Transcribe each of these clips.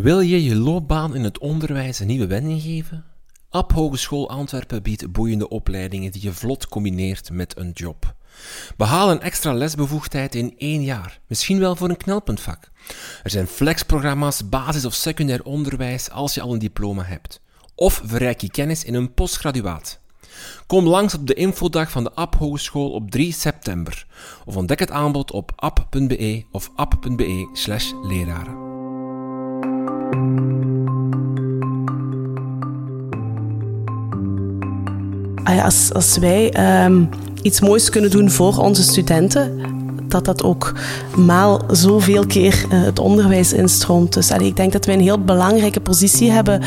Wil je je loopbaan in het onderwijs een nieuwe wending geven? App Hogeschool Antwerpen biedt boeiende opleidingen die je vlot combineert met een job. Behaal een extra lesbevoegdheid in één jaar, misschien wel voor een knelpuntvak. Er zijn flexprogramma's, basis- of secundair onderwijs als je al een diploma hebt. Of verrijk je kennis in een postgraduaat. Kom langs op de infodag van de App Hogeschool op 3 september. Of ontdek het aanbod op app.be of app.be slash leraren. Ah als, als wij ehm, iets moois kunnen doen voor onze studenten, dat dat ook maal zoveel keer uh, het onderwijs instroomt. Dus ik denk dat wij een heel belangrijke positie hebben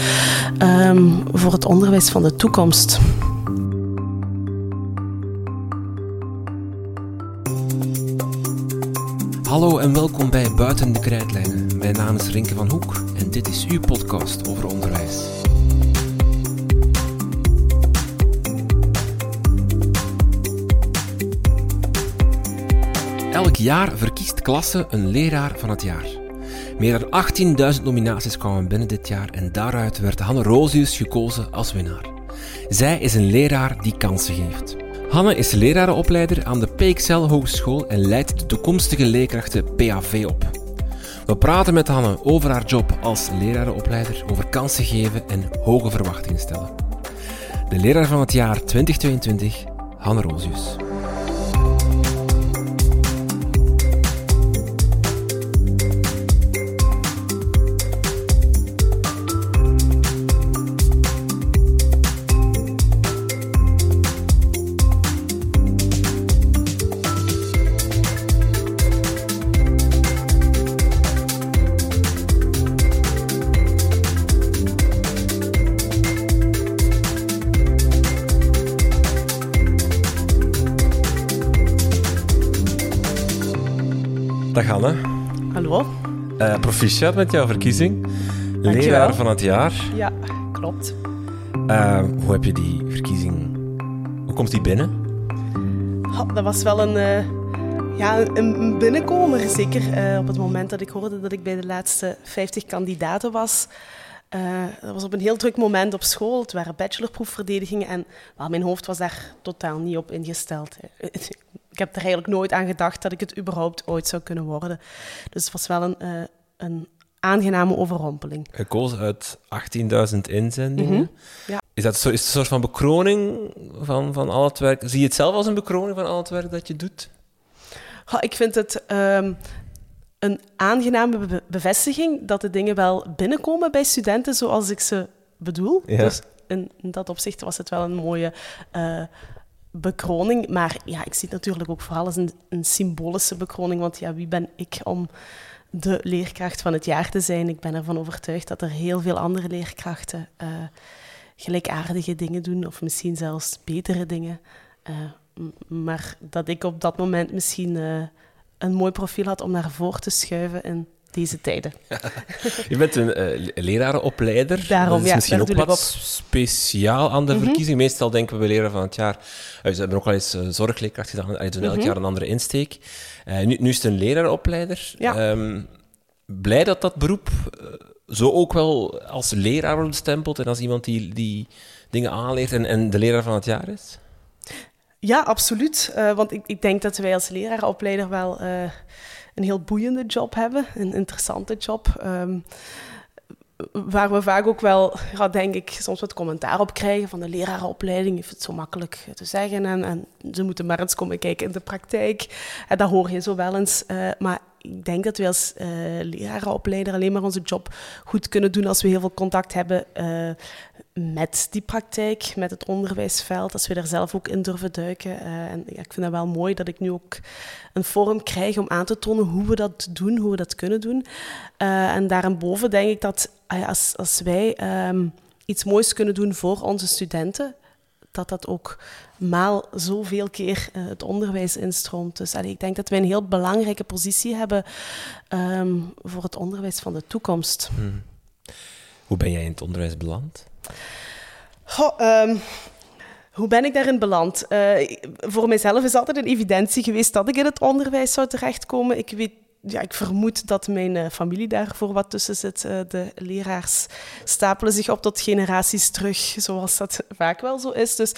ehm, voor het onderwijs van de toekomst. Hallo en welkom bij Buiten de Krijtlijnen. Mijn naam is Rinke van Hoek en dit is uw podcast over onderwijs. Elk jaar verkiest klasse een leraar van het jaar. Meer dan 18.000 nominaties kwamen binnen dit jaar en daaruit werd Hanne Rosius gekozen als winnaar. Zij is een leraar die kansen geeft. Hanne is lerarenopleider aan de PXL Hogeschool en leidt de toekomstige leerkrachten PAV op. We praten met Hanne over haar job als lerarenopleider, over kansen geven en hoge verwachtingen stellen. De leraar van het jaar 2022, Hanne Rosius. Dag Hanne. Hallo. Uh, proficiat met jouw verkiezing. Leraar van het jaar. Ja, klopt. Uh, hoe heb je die verkiezing... Hoe komt die binnen? Oh, dat was wel een, uh, ja, een binnenkomer. Zeker op het moment dat ik hoorde dat ik bij de laatste 50 kandidaten was... dat was op een heel druk moment op school. Het waren bachelorproefverdedigingen en well, mijn hoofd was daar totaal niet op ingesteld. ik heb er eigenlijk nooit aan gedacht dat ik het überhaupt ooit zou kunnen worden. Dus het was wel een, uh, een aangename overrompeling. Gekozen uit 18.000 inzendingen. Mhm, ja. Is dat zo, is het een soort van bekroning van, van al het werk? Zie je het zelf als een bekroning van al het werk dat je doet? Ik vind het um, een aangename be bevestiging dat de dingen wel binnenkomen bij studenten zoals ik ze bedoel. Ja. Dus in, in, dat opzicht was het wel een mooie... Uh, bekroning. Maar ja, ik zie het natuurlijk ook vooral als een, een, symbolische bekroning. Want ja, wie ben ik om de leerkracht van het jaar te zijn? Ik ben ervan overtuigd dat er heel veel andere leerkrachten uh, gelijkaardige dingen doen. Of misschien zelfs betere dingen. Uh, maar dat ik op dat moment misschien een mooi profiel had om naar voren te schuiven in deze tijden. Je bent een uh, lerarenopleider. Daarom, dat is ja, misschien ook wat speciaal aan de Mhm. verkiezing. Meestal denken we bij leraar van het jaar... Uh, ze hebben ook al eens uh, zorgleerkracht gedaan. Ze doen elk Mhm. jaar een andere insteek. Nu, nu is het een lerarenopleider. Ja. Um, blij dat dat beroep zo ook wel als leraar wordt bestempeld en als iemand die, die dingen aanleert en, en de leraar van het jaar is? Ja, absoluut. Uh, want ik, ik, denk dat wij als lerarenopleider wel uh, een heel boeiende job hebben, een interessante job. Um, waar we vaak ook wel, denk ik, soms wat commentaar op krijgen van de lerarenopleiding. Heeft het zo makkelijk te zeggen en, en ze moeten maar eens komen kijken in de praktijk. En dat hoor je zo wel eens. Maar ik denk dat we als uh, lerarenopleider alleen maar onze job goed kunnen doen als we heel veel contact hebben uh, met die praktijk, met het onderwijsveld, als we daar zelf ook in durven duiken. Uh, en ja, ik vind het wel mooi dat ik nu ook een forum krijg om aan te tonen hoe we dat doen, hoe we dat kunnen doen. Uh, en daarboven denk ik dat als, als wij um, iets moois kunnen doen voor onze studenten, dat dat ook maal zoveel keer uh, het onderwijs instroomt. Dus ik denk dat wij een heel belangrijke positie hebben um, voor het onderwijs van de toekomst. Hmm. Hoe ben jij in het onderwijs beland? Um, hoe ben ik daarin beland? Uh, voor mijzelf is altijd een evidentie geweest dat ik in het onderwijs zou terechtkomen. Ik weet ja, ik vermoed dat mijn uh, familie daarvoor wat tussen zit. Uh, de leraars stapelen zich op tot generaties terug, zoals dat vaak wel zo is. Dus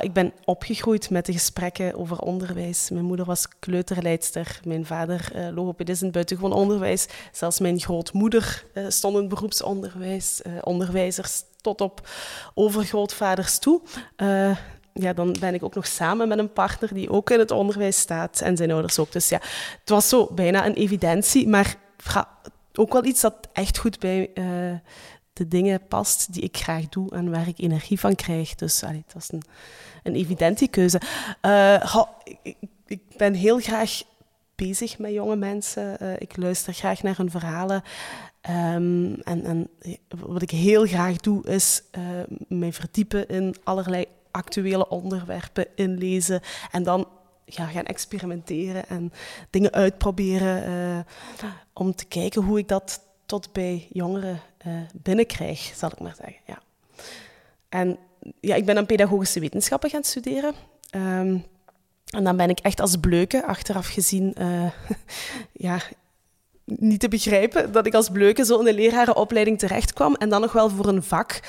ik ben opgegroeid met de gesprekken over onderwijs. Mijn moeder was kleuterleidster, mijn vader uh, logopedist in buitengewoon onderwijs. Zelfs mijn grootmoeder stond in beroepsonderwijs, onderwijzers tot op overgrootvaders toe ja, dan ben ik ook nog samen met een partner die ook in het onderwijs staat en zijn ouders ook. Dus ja, het was zo bijna een evidentie, maar ook wel iets dat echt goed bij uh, de dingen past die ik graag doe en waar ik energie van krijg. Dus allee, het was een, een evidente keuze. Uh, ik, ben heel graag bezig met jonge mensen. Ik luister graag naar hun verhalen. Um, en, en, wat ik heel graag doe, is mij verdiepen in allerlei actuele onderwerpen inlezen en dan gaan experimenteren en dingen uitproberen uh, om te kijken hoe ik dat tot bij jongeren uh, binnenkrijg, zal ik maar zeggen. Ja. En ja, ik ben aan pedagogische wetenschappen gaan studeren. Um, en dan ben ik echt als bleuke, achteraf gezien, ja, niet te begrijpen dat ik als bleuke zo in de lerarenopleiding terecht kwam. En dan nog wel voor een vak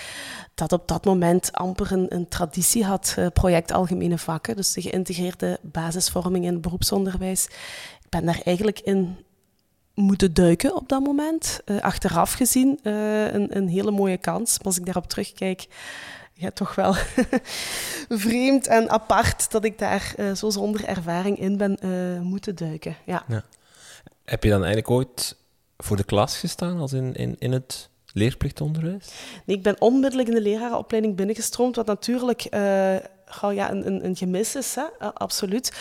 dat op dat moment amper een, een traditie had, uh, project Algemene Vakken, dus de geïntegreerde basisvorming in beroepsonderwijs. Ik ben daar eigenlijk in moeten duiken op dat moment. Uh, achteraf gezien uh, een, een, hele mooie kans. Maar als ik daarop terugkijk, ja, toch wel vreemd en apart dat ik daar zo zonder ervaring in ben moeten duiken. Ja. Heb je dan eigenlijk ooit voor de klas gestaan, als in, in, in het leerplichtonderwijs? Nee, ik ben onmiddellijk in de lerarenopleiding binnengestroomd, wat natuurlijk uh, ja, een, een, een, gemis is, hè? Absoluut.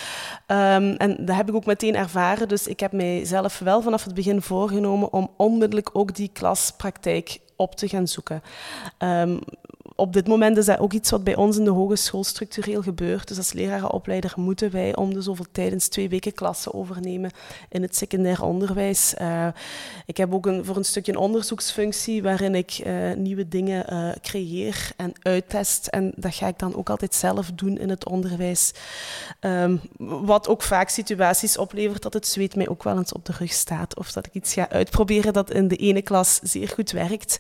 Um, en dat heb ik ook meteen ervaren, dus ik heb mijzelf wel vanaf het begin voorgenomen om onmiddellijk ook die klaspraktijk op te gaan zoeken. Um, op dit moment is dat ook iets wat bij ons in de hogeschool structureel gebeurt. Dus als lerarenopleider moeten wij om de zoveel tijdens twee weken klassen overnemen in het secundair onderwijs. Uh, ik heb ook een, voor een stukje een onderzoeksfunctie waarin ik uh, nieuwe dingen uh, creëer en uittest. En dat ga ik dan ook altijd zelf doen in het onderwijs. Um, wat ook vaak situaties oplevert dat het zweet mij ook wel eens op de rug staat. Of dat ik iets ga uitproberen dat in de ene klas zeer goed werkt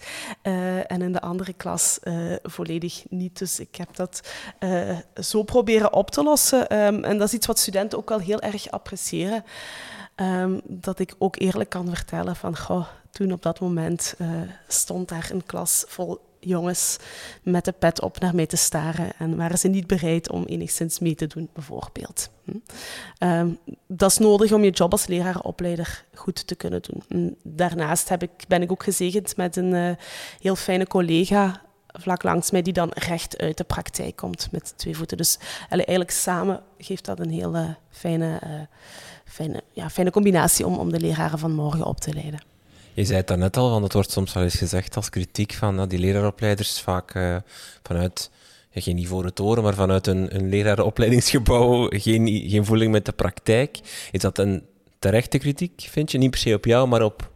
en in de andere klas volledig niet. Dus ik heb dat uh, zo proberen op te lossen. Um, en dat is iets wat studenten ook wel heel erg appreciëren. Um, dat ik ook eerlijk kan vertellen van, goh, toen op dat moment uh, stond daar een klas vol jongens met de pet op naar mij te staren en waren ze niet bereid om enigszins mee te doen, bijvoorbeeld. Hm? Um, dat is nodig om je job als lerarenopleider goed te kunnen doen. daarnaast heb ik, ben ik ook gezegend met een uh, heel fijne collega vlak langs mij, die dan recht uit de praktijk komt met twee voeten. Dus eigenlijk samen geeft dat een hele fijne, uh, fijne, ja, fijne combinatie om, om de leraren van morgen op te leiden. Je zei het daarnet al, want het wordt soms wel eens gezegd als kritiek van uh, die leraaropleiders vaak uh, vanuit, ja, geen ivoren toren, maar vanuit een, een lerarenopleidingsgebouw, geen, geen voeling met de praktijk. Is dat een terechte kritiek, vind je? Niet per se op jou, maar op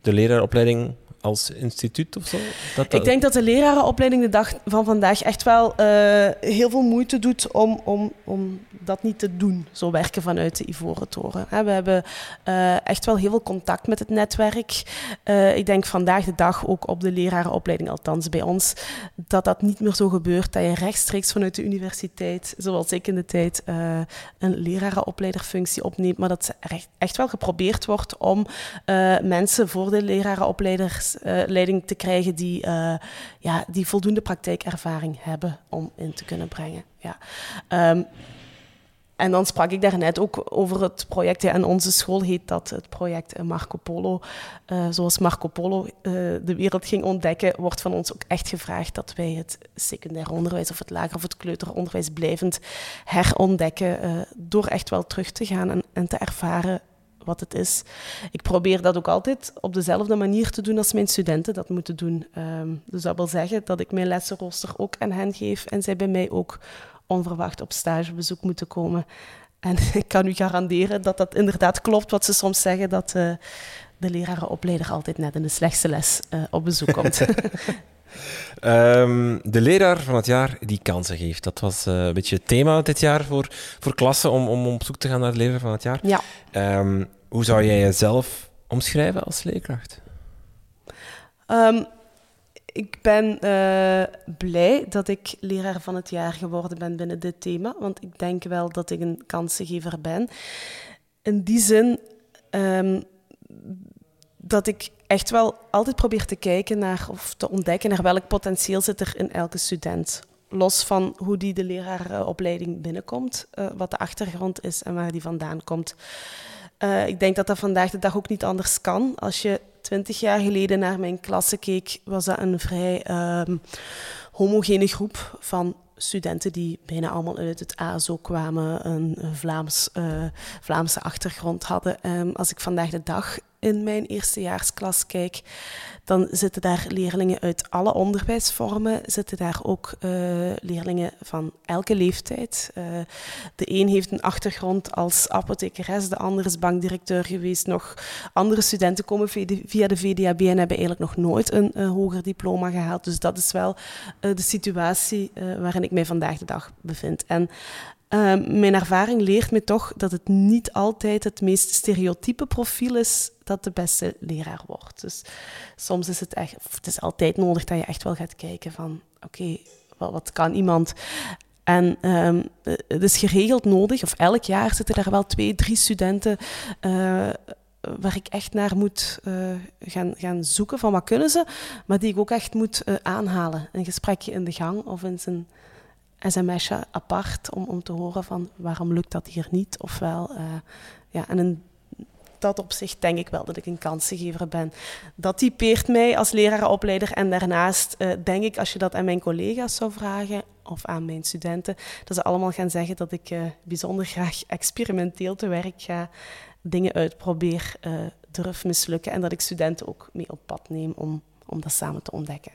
de leraaropleiding als instituut of zo? Dat, Ik denk dat de lerarenopleiding de dag van vandaag echt wel uh, heel veel moeite doet om, om, om dat niet te doen, zo werken vanuit de Ivoren Toren. We hebben uh, echt wel heel veel contact met het netwerk. Uh, ik denk vandaag de dag ook op de lerarenopleiding, althans bij ons, dat dat niet meer zo gebeurt, dat je rechtstreeks vanuit de universiteit, zoals ik in de tijd, een lerarenopleiderfunctie opneemt, maar dat echt wel geprobeerd wordt om mensen voor de lerarenopleiders uh, leiding te krijgen die, uh, ja, die voldoende praktijkervaring hebben om in te kunnen brengen. Ja. Um, en dan sprak ik daarnet ook over het project. En onze school heet dat het project Marco Polo. Zoals Marco Polo de wereld ging ontdekken, wordt van ons ook echt gevraagd dat wij het secundair onderwijs of het lager of het kleuteronderwijs blijvend herontdekken. Uh, door echt wel terug te gaan en, en te ervaren wat het is. Ik probeer dat ook altijd op dezelfde manier te doen als mijn studenten dat moeten doen. Um, dus dat wil zeggen dat ik mijn lessenrooster ook aan hen geef en zij bij mij ook onverwacht op stagebezoek moeten komen. En ik kan u garanderen dat dat inderdaad klopt wat ze soms zeggen, dat uh, de lerarenopleider altijd net in de slechtste les uh, op bezoek komt. Um, de leraar van het jaar die kansen geeft. Dat was uh, een beetje het thema dit jaar voor, voor klassen om, om op zoek te gaan naar de leraar van het jaar. Ja. Um, hoe zou jij jezelf omschrijven als leerkracht? Ehm, ik ben eh, blij dat ik leraar van het jaar geworden ben binnen dit thema, want ik denk wel dat ik een kansengever ben. In die zin um, dat ik echt wel altijd probeer te kijken naar of te ontdekken naar welk potentieel zit er in elke student. Los van hoe die de leraaropleiding binnenkomt, uh, wat de achtergrond is en waar die vandaan komt. Uh, ik denk dat dat vandaag de dag ook niet anders kan. Als je twintig jaar geleden naar mijn klasse keek, was dat een vrij um, homogene groep van studenten die bijna allemaal uit het ASO kwamen, een Vlaams, uh, Vlaamse achtergrond hadden. Um, als ik vandaag de dag in mijn eerstejaarsklas kijk, dan zitten daar leerlingen uit alle onderwijsvormen, zitten daar ook uh, leerlingen van elke leeftijd. Uh, de een heeft een achtergrond als apothekeres, de ander is bankdirecteur geweest. Nog andere studenten komen via de VDAB en hebben eigenlijk nog nooit een uh, hoger diploma gehaald. Dus dat is wel de situatie waarin ik mij vandaag de dag bevind. En uh, mijn ervaring leert me toch dat het niet altijd het meest stereotype profiel is dat de beste leraar wordt. Dus soms is het echt, het is altijd nodig dat je echt wel gaat kijken van, oké, wat, wat, kan iemand? En um, het is geregeld nodig, of elk jaar zitten er wel twee, drie studenten uh, waar ik echt naar moet uh, gaan, gaan zoeken van wat kunnen ze, maar die ik ook echt moet uh, aanhalen. Een gesprekje in de gang of in zijn sms'je apart om, om te horen van waarom lukt dat hier niet. Ofwel, uh, ja, en in dat opzicht denk ik wel dat ik een kansengever ben. Dat typeert mij als leraaropleider. En daarnaast uh, denk ik, als je dat aan mijn collega's zou vragen of aan mijn studenten, dat ze allemaal gaan zeggen dat ik uh, bijzonder graag experimenteel te werk ga, dingen uitprobeer, durf mislukken en dat ik studenten ook mee op pad neem om, om dat samen te ontdekken.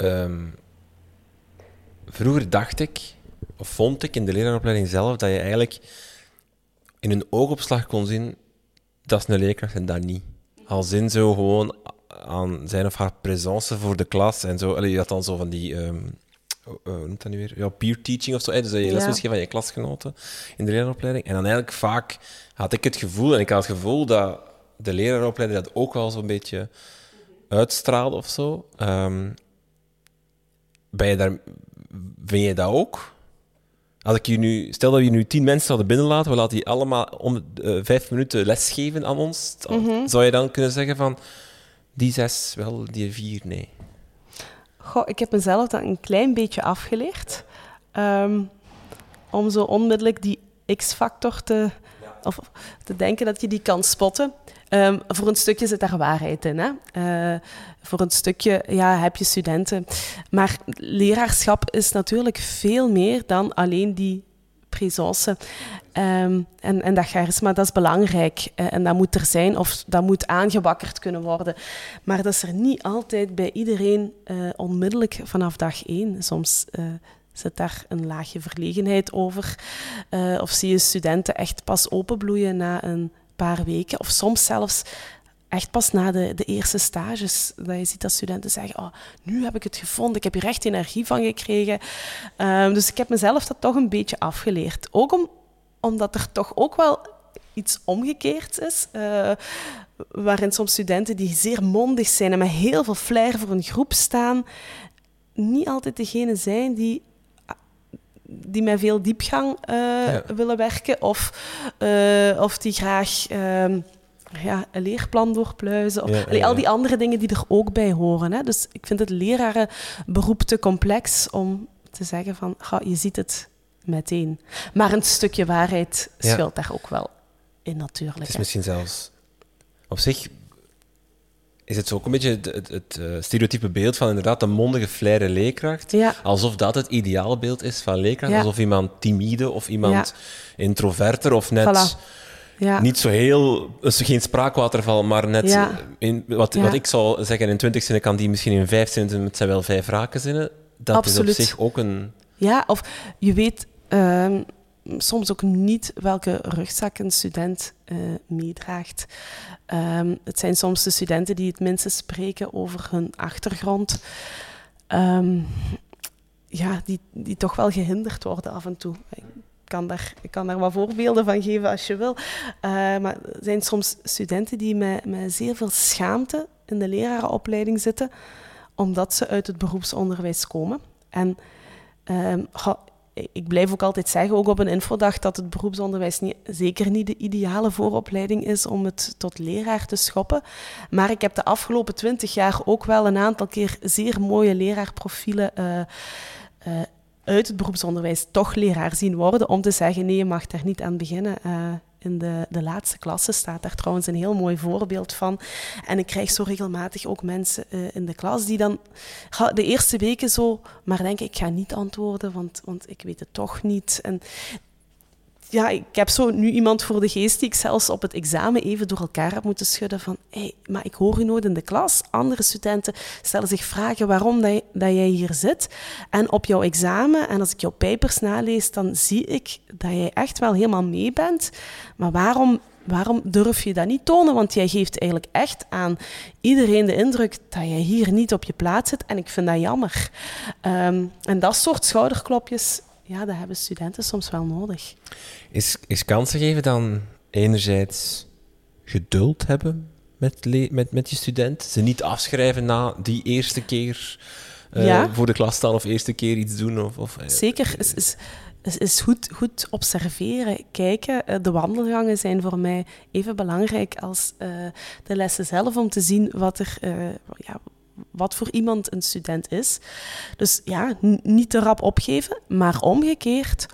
Um, vroeger dacht ik, of vond ik in de leraaropleiding zelf, dat je eigenlijk in een oogopslag kon zien dat is een leerkracht en dat niet. Al zin zo gewoon aan zijn of haar presence voor de klas en zo. Allee, je had dan zo van die. Um, hoe noemt dat nu weer? Ja, peer teaching of zo. Dus dat je les ja. van je klasgenoten in de leraaropleiding. En dan eigenlijk vaak had ik het gevoel, en ik had het gevoel dat de leraaropleiding dat ook wel zo'n beetje uitstraalde of zo. Um, ben je daar, vind je dat ook? Als ik je nu, stel dat we nu tien mensen zouden binnenlaten, we laten die allemaal om uh, vijf minuten lesgeven aan ons. Mm -hmm. Zou je dan kunnen zeggen van die zes wel, die vier nee? Goh, ik heb mezelf dat een klein beetje afgeleerd. Um, om zo onmiddellijk die X-factor te. Of te denken dat je die kan spotten. Um, voor een stukje zit daar waarheid in. Hè? Uh, voor een stukje ja, heb je studenten. Maar leraarschap is natuurlijk veel meer dan alleen die présence. Um, en, en dat dat is belangrijk. Uh, en dat moet er zijn of dat moet aangewakkerd kunnen worden. Maar dat is er niet altijd bij iedereen uh, onmiddellijk vanaf dag één. Soms zit daar een laagje verlegenheid over. of zie je studenten echt pas openbloeien na een paar weken. Of soms zelfs echt pas na de, de eerste stages. Dat je ziet dat studenten zeggen, oh, nu heb ik het gevonden, ik heb hier echt energie van gekregen. Um, dus ik heb mezelf dat toch een beetje afgeleerd. Ook om, omdat er toch ook wel iets omgekeerd is. Uh, waarin soms studenten die zeer mondig zijn en met heel veel flair voor een groep staan, niet altijd degene zijn die die met veel diepgang uh, ja. willen werken of, uh, of die graag uh, ja, een leerplan doorpluizen. Of, ja, allee, al die andere dingen die er ook bij horen. Hè. Dus ik vind het lerarenberoep te complex om te zeggen van, ga, je ziet het meteen. Maar een stukje waarheid schuilt daar ook wel in natuurlijk. Het is misschien zelfs op zich is het ook een beetje het, het, het uh, stereotype beeld van inderdaad de mondige, flaire leerkracht. Ja. Alsof dat het ideaalbeeld is van leerkracht. Ja. Alsof iemand timide of iemand ja. introverter of net voilà. niet zo heel... Dus geen spraakwaterval, maar net... In, wat, wat ik zou zeggen, in twintig zinnen kan die misschien in vijf zinnen... Het zijn wel vijf rakenzinnen. Dat Absoluut. is op zich ook een... Ja, of je weet... Uh, soms ook niet welke rugzak een student uh, meedraagt. Um, het zijn soms de studenten die het minste spreken over hun achtergrond. Um, ja, die, die toch wel gehinderd worden af en toe. Ik kan daar, ik kan daar wat voorbeelden van geven als je wil. Uh, maar er zijn soms studenten die met, met zeer veel schaamte in de lerarenopleiding zitten, omdat ze uit het beroepsonderwijs komen. En um, ik blijf ook altijd zeggen, ook op een infodag, dat het beroepsonderwijs niet, zeker niet de ideale vooropleiding is om het tot leraar te schoppen. Maar ik heb de afgelopen twintig jaar ook wel een aantal keer zeer mooie leraarprofielen uh, uh, uit het beroepsonderwijs toch leraar zien worden, om te zeggen, nee, je mag daar niet aan beginnen. Uh, in de, de laatste klasse staat daar trouwens een heel mooi voorbeeld van. En ik krijg zo regelmatig ook mensen uh, in de klas die dan de eerste weken zo maar denken, ik ga niet antwoorden, want, want ik weet het toch niet. En ja, ik heb zo nu iemand voor de geest die ik zelfs op het examen even door elkaar heb moeten schudden van hey, maar ik hoor u nooit in de klas. Andere studenten stellen zich vragen waarom dat, jij hier zit. En op jouw examen, en als ik jouw papers nalees, dan zie ik dat jij echt wel helemaal mee bent. Maar waarom waarom durf je dat niet tonen? Want jij geeft eigenlijk echt aan iedereen de indruk dat jij hier niet op je plaats zit. En ik vind dat jammer. Um, en dat soort schouderklopjes ja, dat hebben studenten soms wel nodig. Is, is kansen geven dan enerzijds geduld hebben met, met, met je student? Ze niet afschrijven na die eerste keer uh, voor de klas staan of eerste keer iets doen? Of, of, uh, Zeker. Is, is, is, is goed, goed observeren, kijken. De wandelgangen zijn voor mij even belangrijk als de lessen zelf om te zien wat er, ja, wat voor iemand een student is. Dus ja, niet te rap opgeven, maar omgekeerd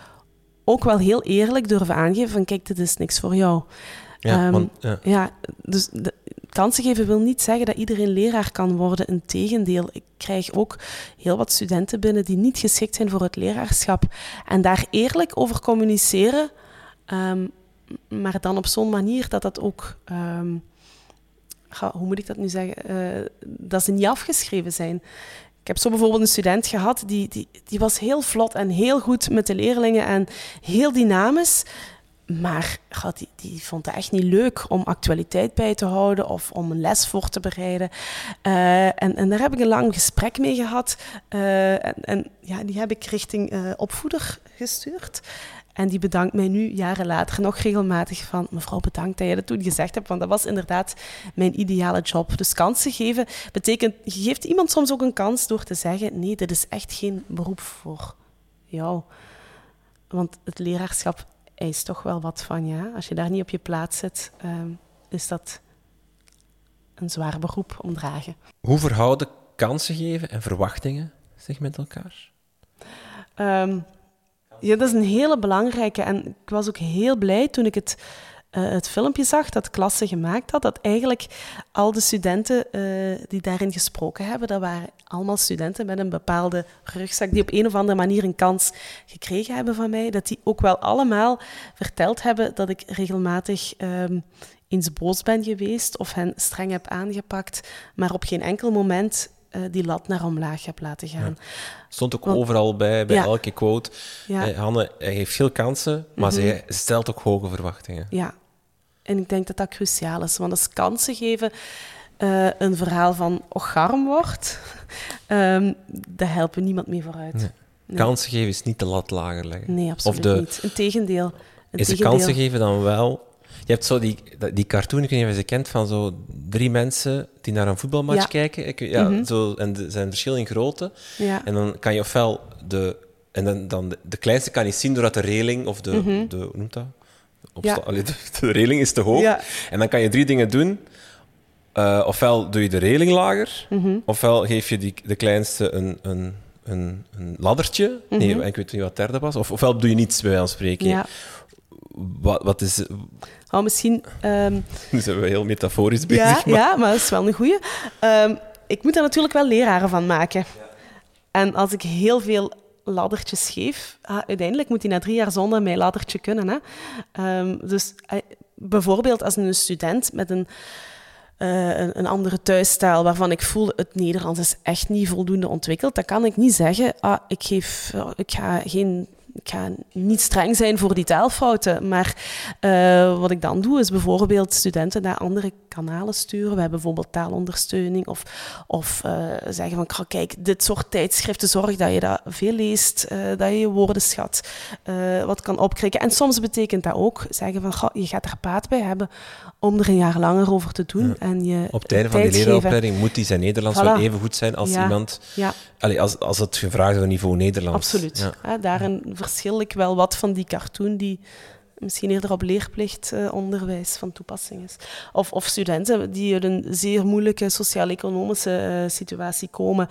ook wel heel eerlijk durven aangeven van kijk, dit is niks voor jou. Ja, um, want, ja. ja dus de, kansen geven wil niet zeggen dat iedereen leraar kan worden. Integendeel, ik krijg ook heel wat studenten binnen die niet geschikt zijn voor het leraarschap. En daar eerlijk over communiceren, um, maar dan op zo'n manier dat dat ook um, hoe moet ik dat nu zeggen, uh, dat ze niet afgeschreven zijn. Ik heb zo bijvoorbeeld een student gehad, die, die, die was heel vlot en heel goed met de leerlingen en heel dynamisch. Maar God, die, die, vond het echt niet leuk om actualiteit bij te houden of om een les voor te bereiden. Uh, en, en, daar heb ik een lang gesprek mee gehad. Uh, en, en, ja, die heb ik richting opvoeder gestuurd. En die bedankt mij nu, jaren later, nog regelmatig van... Mevrouw, bedankt dat je dat toen gezegd hebt, want dat was inderdaad mijn ideale job. Dus kansen geven betekent... Je geeft iemand soms ook een kans door te zeggen... Nee, dit is echt geen beroep voor jou. Want het leraarschap eist toch wel wat van je. Als je daar niet op je plaats zit, uh, is dat een zwaar beroep om dragen. Hoe verhouden kansen geven en verwachtingen zich met elkaar? Um, ja, dat is een hele belangrijke. En ik was ook heel blij toen ik het, uh, het filmpje zag dat klasse gemaakt had. Dat eigenlijk al de studenten uh, die daarin gesproken hebben, dat waren allemaal studenten met een bepaalde rugzak, die op een of andere manier een kans gekregen hebben van mij. Dat die ook wel allemaal verteld hebben dat ik regelmatig um, eens boos ben geweest of hen streng heb aangepakt, maar op geen enkel moment uh, die lat naar omlaag heb laten gaan. Ja. Stond ook overal bij, bij elke quote. Ja. Uh, Hanne hij heeft veel kansen, maar mm -hmm. zij stelt ook hoge verwachtingen. Ja, en ik denk dat dat cruciaal is. Want als kansen geven uh, een verhaal van ocharm wordt, um, daar helpen niemand mee vooruit. Nee. Nee. Kansen geven is niet de lat lager leggen. Nee, absoluut of de, niet. Integendeel. Is de kansen geven dan wel je hebt zo die, die cartoon, ik weet niet of je ze kent, van zo drie mensen die naar een voetbalmatch ja. kijken. Ik, ja, mm -hmm. zo, en er zijn verschillen in grootte. Ja. En dan kan je ofwel de... En dan, dan de, de kleinste kan niet zien doordat de reling of de... Mm -hmm. de hoe noemt dat? Ja. Allee, de, de, reling is te hoog. Ja. En dan kan je drie dingen doen. Uh, ofwel doe je de reling lager, mm -hmm. ofwel geef je die, de kleinste een, een, een, een laddertje. Nee, ik weet niet wat derde was. Of, ofwel doe je niets, bij wijze van spreken. Ja. Wat, wat is... Oh, misschien... Um... Nu zijn we heel metaforisch bezig. Ja, maar... ja maar dat is wel een goeie. Um, ik moet er natuurlijk wel leraren van maken. Ja. En als ik heel veel laddertjes geef, ah, uiteindelijk moet hij na drie jaar zonder mij laddertje kunnen. Hè? Um, dus uh, bijvoorbeeld als een student met een, uh, een, een, andere thuisstijl waarvan ik voel het Nederlands is echt niet voldoende ontwikkeld, dan kan ik niet zeggen, ah, ik, geef, uh, ik ga geen ik ga niet streng zijn voor die taalfouten, maar uh, wat ik dan doe is bijvoorbeeld studenten naar andere kanalen sturen. We hebben bijvoorbeeld taalondersteuning of, of uh, zeggen van kijk, dit soort tijdschriften, zorg dat je dat veel leest, uh, dat je je woordenschat wat kan opkrikken. En soms betekent dat ook zeggen van goh, je gaat er baat bij hebben om er een jaar langer over te doen. En je Op het einde van die leraaropleiding moet die zijn Nederlands wel even goed zijn als iemand... Ja. Allee, als, als het gevraagd is op niveau Nederlands. Absoluut. Ja. daarin verschil ik wel wat van die cartoon die misschien eerder op leerplichtonderwijs van toepassing is. Of, of studenten die uit een zeer moeilijke sociaal-economische uh, situatie komen.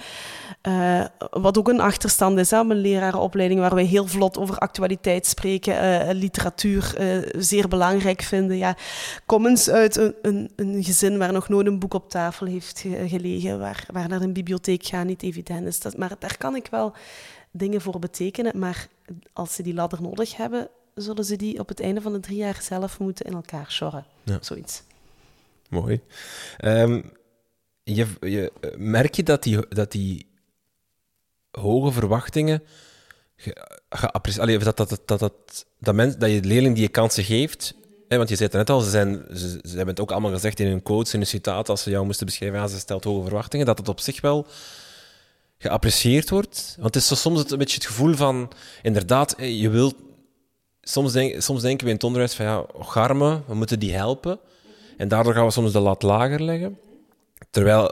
Uh, wat ook een achterstand is aan een lerarenopleiding, waar wij heel vlot over actualiteit spreken, literatuur zeer belangrijk vinden. Ja, kom uit een, een, een, gezin waar nog nooit een boek op tafel heeft gelegen, waar, waar naar een bibliotheek gaan niet evident is. Dat, maar daar kan ik wel dingen voor betekenen. Maar als ze die ladder nodig hebben, zullen ze die op het einde van de drie jaar zelf moeten in elkaar sjorren. Ja. Zoiets. Mooi. Um, je, je, merk je dat die, dat die hoge verwachtingen. Dat, dat, dat, dat, dat, dat, je leerling die je kansen geeft... Hè, want je zei het net al, ze, zijn, ze, ze hebben het ook allemaal gezegd in hun quotes, in een citaat, als ze jou moesten beschrijven, ja, ze stelt hoge verwachtingen, dat het op zich wel geapprecieerd wordt. Want het is zo soms het, een beetje het gevoel van, inderdaad, je wilt soms, denk, soms denken we in het onderwijs van ja, garme, we moeten die helpen. En daardoor gaan we soms de lat lager leggen. Terwijl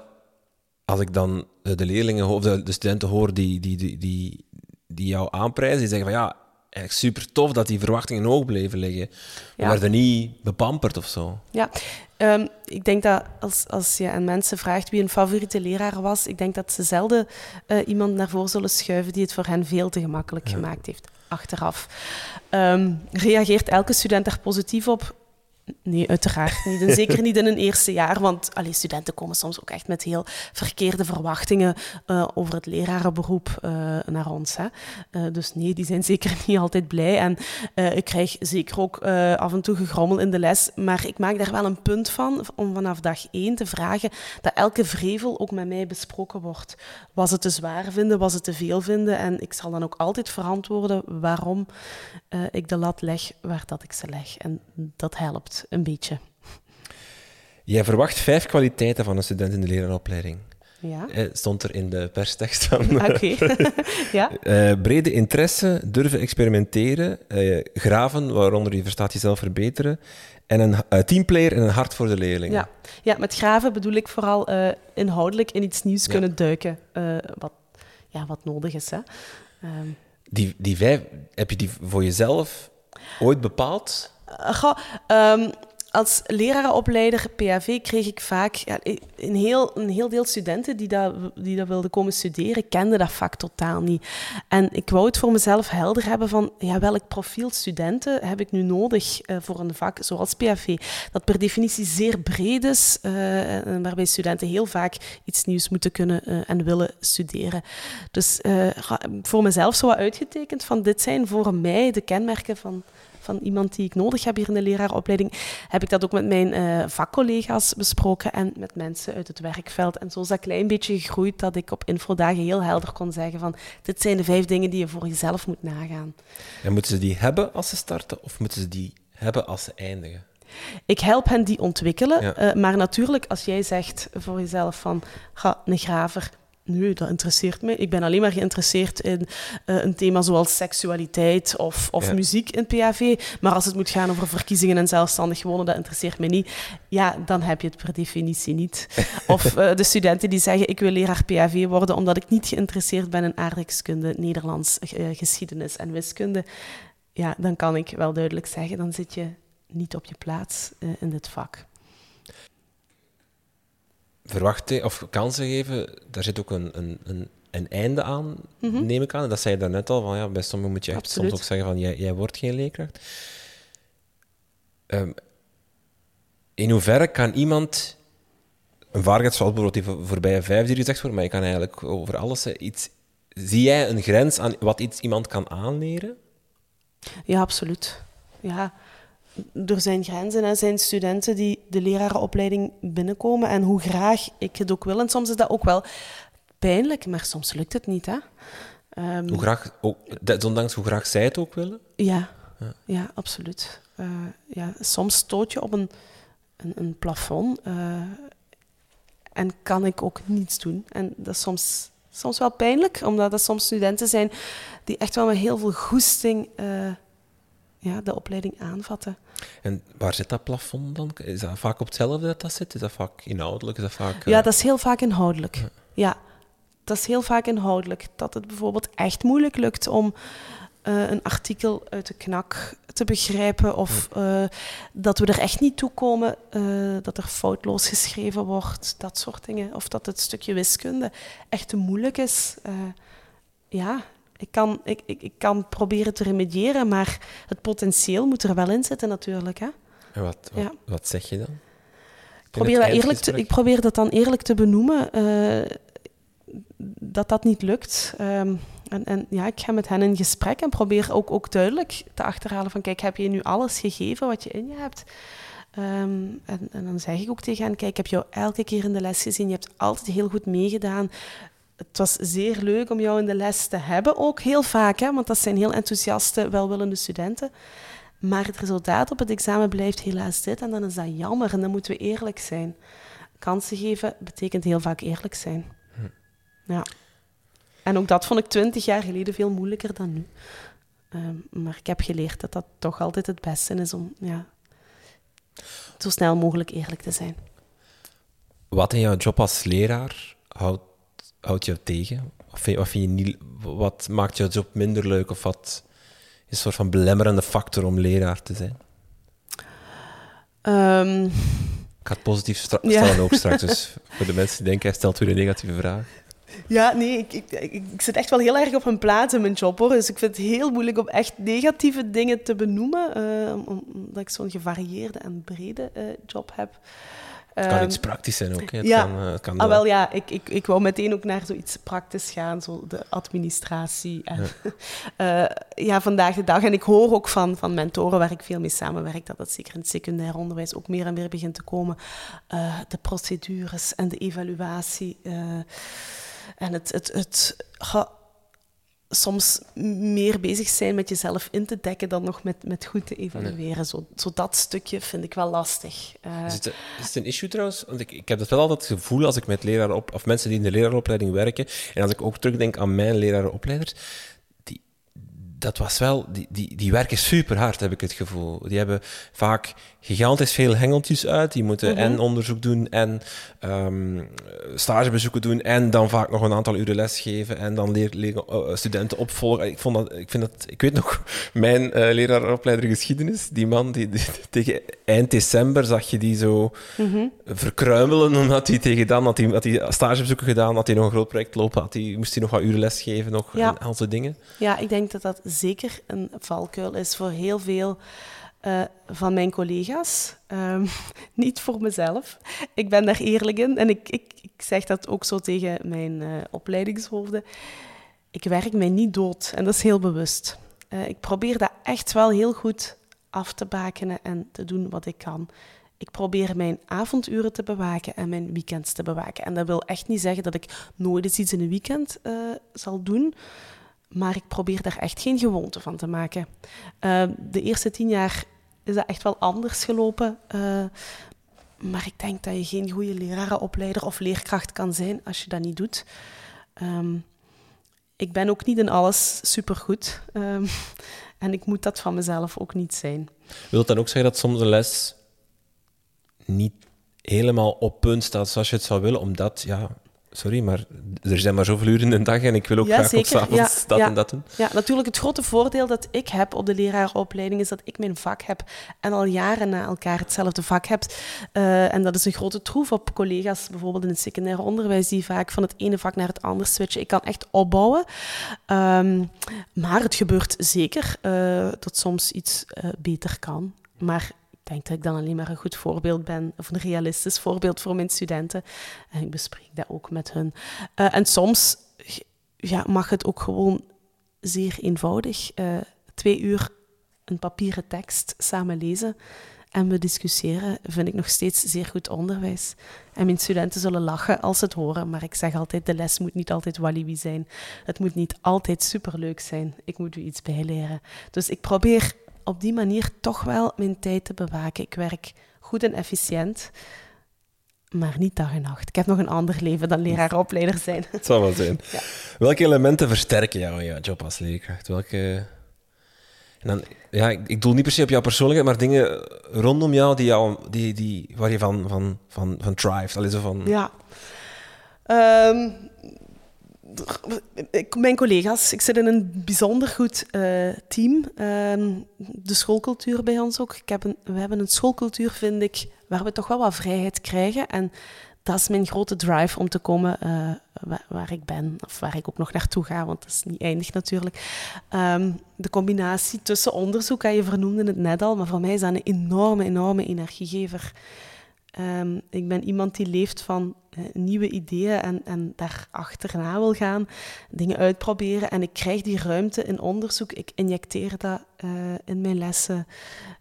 als ik dan de leerlingen of de, de studenten hoor die, die, die, die, die jou aanprijzen, die zeggen van ja, eigenlijk super tof dat die verwachtingen hoog bleven liggen. We ja. werden niet bepamperd of zo. Ja, um, ik denk dat als, als je aan mensen vraagt wie een favoriete leraar was, ik denk dat ze zelden uh, iemand naar voren zullen schuiven die het voor hen veel te gemakkelijk ja. gemaakt heeft achteraf. Um, reageert elke student daar positief op? Nee, uiteraard niet. En zeker niet in een eerste jaar, want allee, studenten komen soms ook echt met heel verkeerde verwachtingen uh, over het lerarenberoep uh, naar ons. Hè. Uh, dus nee, die zijn zeker niet altijd blij. En ik krijg zeker ook af en toe gegrommel in de les, maar ik maak daar wel een punt van om vanaf dag één te vragen dat elke vrevel ook met mij besproken wordt. Was het te zwaar vinden, was het te veel vinden? En ik zal dan ook altijd verantwoorden waarom ik de lat leg waar dat ik ze leg. En dat helpt een beetje. Jij verwacht vijf kwaliteiten van een student in de leraaropleiding. Ja. Eh, stond er in de perstekst van. Oké. ja. Uh, brede interesse, durven experimenteren, uh, graven, waaronder je verstaat jezelf verbeteren, en een uh, teamplayer en een hart voor de leerlingen. Ja, ja met graven bedoel ik vooral inhoudelijk in iets nieuws ja. kunnen duiken, wat, ja, wat nodig is. Hè. Um. Die, die vijf, heb je die voor jezelf ooit bepaald? Ga, um, als lerarenopleider PAV kreeg ik vaak ja, een, heel, een heel deel studenten die dat, die dat wilden komen studeren, kenden dat vak totaal niet. En ik wou het voor mezelf helder hebben van ja, welk profiel studenten heb ik nu nodig uh, voor een vak zoals PAV, dat per definitie zeer breed is, uh, waarbij studenten heel vaak iets nieuws moeten kunnen en willen studeren. Dus voor mezelf zo uitgetekend van dit zijn voor mij de kenmerken van van iemand die ik nodig heb hier in de leraaropleiding, heb ik dat ook met mijn uh, vakcollega's besproken en met mensen uit het werkveld. En zo is dat klein beetje gegroeid dat ik op infodagen heel helder kon zeggen van dit zijn de vijf dingen die je voor jezelf moet nagaan. En moeten ze die hebben als ze starten of moeten ze die hebben als ze eindigen? Ik help hen die ontwikkelen, ja. uh, maar natuurlijk als jij zegt voor jezelf van ga een graver Nee, dat interesseert me. Ik ben alleen maar geïnteresseerd in uh, een thema zoals seksualiteit of, of ja. muziek in PAV. Maar als het moet gaan over verkiezingen en zelfstandig wonen, dat interesseert me niet. Ja, dan heb je het per definitie niet. Of uh, de studenten die zeggen, ik wil leraar PAV worden omdat ik niet geïnteresseerd ben in aardrijkskunde, Nederlands, uh, geschiedenis en wiskunde. Ja, dan kan ik wel duidelijk zeggen, dan zit je niet op je plaats in dit vak verwachten of kansen geven, daar zit ook een, een, een, een einde aan, mm -hmm. neem ik aan. Dat zei je daarnet al, van ja, bij sommigen moet je echt soms ook zeggen van jij, jij wordt geen leerkracht. Um, in hoeverre kan iemand, een vaardigheid zoals bijvoorbeeld die voorbije vijf die gezegd wordt, maar je kan eigenlijk over alles iets... Zie jij een grens aan wat iets iemand kan aanleren? Ja, absoluut. Ja, er zijn grenzen. Er zijn studenten die de lerarenopleiding binnenkomen. En hoe graag ik het ook wil. En soms is dat ook wel pijnlijk, maar soms lukt het niet. Hè? Ehm, Hoe graag, ook, desondanks hoe graag zij het ook willen? Ja, ja. absoluut. Eh, ja, soms stoot je op een, een, een plafond eh, en kan ik ook niets doen. En dat is soms, soms wel pijnlijk, omdat er soms studenten zijn die echt wel met heel veel goesting eh, ja, de opleiding aanvatten. En waar zit dat plafond dan? Is dat vaak op hetzelfde dat dat zit? Is dat vaak inhoudelijk? Is dat vaak, Ja, dat is heel vaak inhoudelijk. Ja. dat is heel vaak inhoudelijk. Dat het bijvoorbeeld echt moeilijk lukt om uh, een artikel uit de knak te begrijpen. Of uh, dat we er echt niet toe komen dat er foutloos geschreven wordt. Dat soort dingen. Of dat het stukje wiskunde echt te moeilijk is. ja, ik kan, ik, ik, ik kan proberen te remediëren, maar het potentieel moet er wel in zitten natuurlijk. Hè? En wat, wat, ja. wat zeg je dan? Ik probeer, dat eerlijk te, ik probeer dat dan eerlijk te benoemen dat dat niet lukt. Um, en, en, ja, ik ga met hen in gesprek en probeer ook, ook duidelijk te achterhalen van kijk, heb je nu alles gegeven wat je in je hebt? Um, en, en, dan zeg ik ook tegen hen, kijk, ik heb jou elke keer in de les gezien, je hebt altijd heel goed meegedaan. Het was zeer leuk om jou in de les te hebben, ook heel vaak, hè, want dat zijn heel enthousiaste, welwillende studenten. Maar het resultaat op het examen blijft helaas dit en dan is dat jammer en dan moeten we eerlijk zijn. Kansen geven betekent heel vaak eerlijk zijn. Ja. En ook dat vond ik twintig jaar geleden veel moeilijker dan nu. Um, maar ik heb geleerd dat dat toch altijd het beste is om ja, zo snel mogelijk eerlijk te zijn. Wat in jouw job als leraar houdt, houdt jou tegen? Of vind, wat, vind je niet, wat maakt jouw job minder leuk? Of wat is een soort van belemmerende factor om leraar te zijn? Um, ik ga het positief stellen ja. ook straks. Dus voor de mensen die denken, hij stelt weer een negatieve vraag. Ja, nee, ik, ik, ik, ik, zit echt wel heel erg op mijn plaats in mijn job, hoor. Dus ik vind het heel moeilijk om echt negatieve dingen te benoemen, uh, omdat ik zo'n gevarieerde en brede uh, job heb. Het kan um, iets praktisch zijn ook. Hè? Het ja, kan, het kan ah, wel, ja ik, ik, ik wou meteen ook naar zoiets praktisch gaan, zo de administratie. En, ja. ja. vandaag de dag. En ik hoor ook van, van mentoren waar ik veel mee samenwerk, dat dat zeker in het secundair onderwijs ook meer en meer begint te komen. de procedures en de evaluatie. En het, het, het soms meer bezig zijn met jezelf in te dekken dan nog met, met goed te evalueren. Nee. Zo, zo dat stukje vind ik wel lastig. Uh, is, het, is, het, een issue trouwens? Want ik, ik heb dat wel altijd het gevoel als ik met leraren op, of mensen die in de leraaropleiding werken, en als ik ook terugdenk aan mijn lerarenopleiders, dat was wel, die, die, die werken super hard, heb ik het gevoel. Die hebben vaak gigantisch veel hengeltjes uit. Die moeten mm -hmm. en onderzoek doen en um, stagebezoeken doen en dan vaak nog een aantal uren lesgeven en dan leer, leer uh, studenten opvolgen. Ik, vond dat, ik, vind dat, ik weet nog, mijn uh, leraaropleider geschiedenis, die man, die, die, tegen eind december zag je die zo mm -hmm. verkruimelen, omdat hij tegen dan had hij, had hij stagebezoeken gedaan, had hij nog een groot project lopen, had hij, moest hij nog wat uren lesgeven, nog ja. en al soort dingen. Ja, ik denk dat dat zeker een valkuil is voor heel veel uh, van mijn collega's. Um, niet voor mezelf. Ik ben daar eerlijk in en ik, ik, ik zeg dat ook zo tegen mijn uh, opleidingshoofden. Ik werk mij niet dood en dat is heel bewust. Uh, ik probeer dat echt wel heel goed af te bakenen en te doen wat ik kan. Ik probeer mijn avonduren te bewaken en mijn weekends te bewaken. En dat wil echt niet zeggen dat ik nooit eens iets in een weekend zal doen. Maar ik probeer daar echt geen gewoonte van te maken. Uh, de eerste tien jaar is dat echt wel anders gelopen. Uh, maar ik denk dat je geen goede lerarenopleider of leerkracht kan zijn als je dat niet doet. Um, ik ben ook niet in alles supergoed. Um, en ik moet dat van mezelf ook niet zijn. Wil het dan ook zeggen dat soms een les niet helemaal op punt staat zoals je het zou willen, omdat ja, sorry, maar er zijn maar zoveel uren in de dag en ik wil ook ja, graag zeker. op s'avonds ja, dat ja. en dat doen. Ja, natuurlijk het grote voordeel dat ik heb op de leraaropleiding is dat ik mijn vak heb en al jaren na elkaar hetzelfde vak heb. Uh, en dat is een grote troef op collega's, bijvoorbeeld in het secundair onderwijs, die vaak van het ene vak naar het andere switchen. Ik kan echt opbouwen. Um, maar het gebeurt zeker uh, dat soms iets uh, beter kan. Maar denk dat ik dan alleen maar een goed voorbeeld ben, of een realistisch voorbeeld voor mijn studenten. En ik bespreek dat ook met hun. Uh, en soms ja, mag het ook gewoon zeer eenvoudig. Uh, twee uur een papieren tekst samen lezen. en we discussiëren, vind ik nog steeds zeer goed onderwijs. En mijn studenten zullen lachen als ze het horen, maar ik zeg altijd, de les moet niet altijd walibi zijn. Het moet niet altijd superleuk zijn. Ik moet u iets bijleren. Dus ik probeer op die manier toch wel mijn tijd te bewaken. Ik werk goed en efficiënt, maar niet dag en nacht. Ik heb nog een ander leven dan leraar-opleider zijn. Het zal wel zijn. Ja. Welke elementen versterken jou in jouw job als leerkracht? Welke... En dan, ja, ik, ik doel niet per se op jouw persoonlijkheid, maar dingen rondom jou, die jou die, die, waar je van, van, van, van zo van... Ja. Um, mijn collega's, ik zit in een bijzonder goed uh, team. Uh, de schoolcultuur bij ons ook. Ik heb een, we hebben een schoolcultuur, vind ik, waar we toch wel wat vrijheid krijgen. En dat is mijn grote drive om te komen uh, waar, ik ben, of waar ik ook nog naartoe ga, want dat is niet eindig natuurlijk. Um, de combinatie tussen onderzoek, je vernoemde het net al, maar voor mij is dat een enorme, enorme energiegever. Um, ik ben iemand die leeft van uh, nieuwe ideeën en, en daar achterna wil gaan, dingen uitproberen. En ik krijg die ruimte in onderzoek, ik injecteer dat uh, in mijn lessen.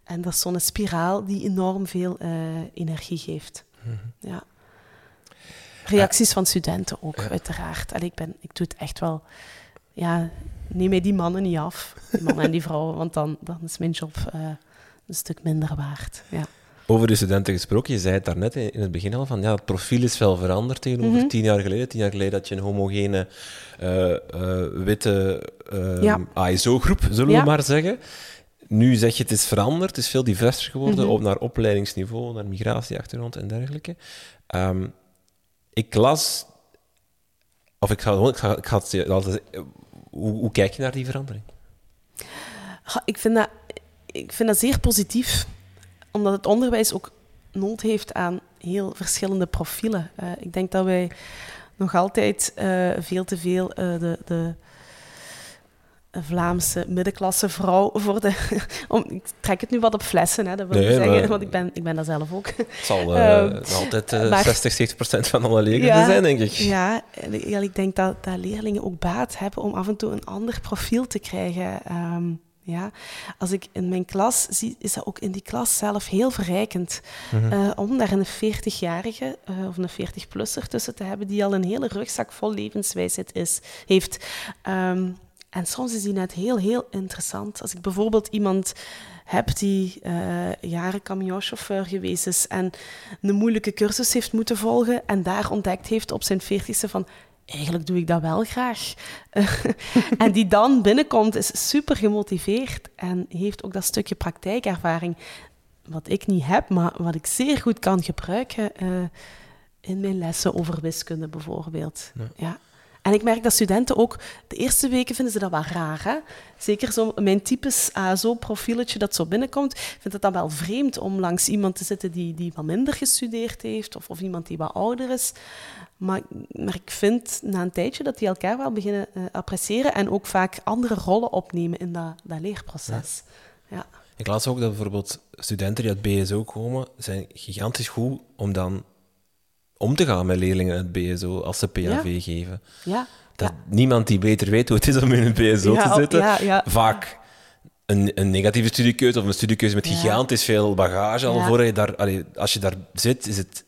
En dat is zo'n spiraal die enorm veel uh, energie geeft. Mm -hmm. Ja. Reacties van studenten ook, uiteraard. Allee, ik, ben, ik doe het echt wel... Ja, neem mij die mannen niet af, die mannen en die vrouwen, want dan, dan is mijn job een stuk minder waard. Ja. Over de studenten gesproken, je zei het daarnet in het begin al, van ja, het profiel is wel veranderd tegenover mm -hmm. tien jaar geleden. Tien jaar geleden had je een homogene, uh, uh, witte uh, ja. ASO-groep, zullen ja. we maar zeggen. Nu zeg je het is veranderd, het is veel diverser geworden, mm -hmm. op naar opleidingsniveau, naar migratieachtergrond en dergelijke. Um, ik las, of ik ga, ik ga, ik ga het altijd, hoe, hoe kijk je naar die verandering? Ik vind dat, ik vind dat zeer positief omdat het onderwijs ook nood heeft aan heel verschillende profielen. Uh, ik denk dat wij nog altijd uh, veel te veel uh, de, de Vlaamse middenklasse vrouw voor de... om, ik trek het nu wat op flessen, hè, dat wil nee, ik zeggen, maar, want ik ben, ik ben dat zelf ook. Het zal um, altijd maar, 60, 70 procent van alle leerlingen ja, zijn, denk ik. Ja, ja, ik denk dat, dat leerlingen ook baat hebben om af en toe een ander profiel te krijgen. Um, ja, als ik in mijn klas zie, is dat ook in die klas zelf heel verrijkend. Mm -hmm. uh, om daar een 40-jarige uh, of een 40-plusser tussen te hebben die al een hele rugzak vol levenswijsheid is, heeft. Um, en soms is die net heel, heel interessant. Als ik bijvoorbeeld iemand heb die uh, jaren camionchauffeur geweest is en een moeilijke cursus heeft moeten volgen en daar ontdekt heeft op zijn 40ste van eigenlijk doe ik dat wel graag. en die dan binnenkomt, is super gemotiveerd en heeft ook dat stukje praktijkervaring, wat ik niet heb, maar wat ik zeer goed kan gebruiken uh, in mijn lessen over wiskunde bijvoorbeeld. Ja. ja. En ik merk dat studenten ook, de eerste weken vinden ze dat wel raar. Hè? Zeker zo mijn typisch ASO-profieletje dat zo binnenkomt, vindt het dan wel vreemd om langs iemand te zitten die, die wat minder gestudeerd heeft of, of iemand die wat ouder is. Maar, maar ik vind na een tijdje dat die elkaar wel beginnen uh, appreciëren en ook vaak andere rollen opnemen in dat, dat leerproces. Ja. ja. Ik las ook dat bijvoorbeeld studenten die uit BSO komen, zijn gigantisch goed om dan om te gaan met leerlingen uit BSO als ze PAV ja. geven. Ja. Dat niemand die beter weet hoe het is om in een BSO te zitten, vaak een, een, negatieve studiekeuze of een studiekeuze met gigantisch veel bagage al voor je daar, allee, als je daar zit, is het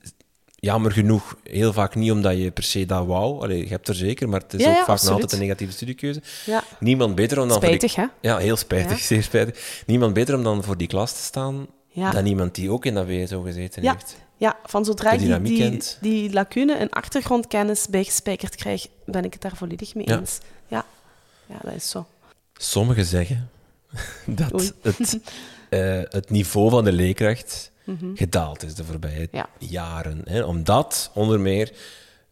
jammer genoeg heel vaak niet omdat je per se dat wou. Allee, je hebt er zeker, maar het is ja, ook ja, vaak nog altijd een negatieve studiekeuze. Ja. Niemand beter om dan spijtig, voor die... hè? Ja, heel spijtig, zeer spijtig. Niemand beter om dan voor die klas te staan dan iemand die ook in dat WSO gezeten heeft. Ja, van zodra ik die, die, die, lacune en achtergrondkennis bijgespijkerd krijg, ben ik het daar volledig mee eens. Ja, ja dat is zo. Sommigen zeggen dat het, uh, het niveau van de leerkracht mm -hmm. gedaald is de voorbije ja. jaren. Hè? Omdat, onder meer,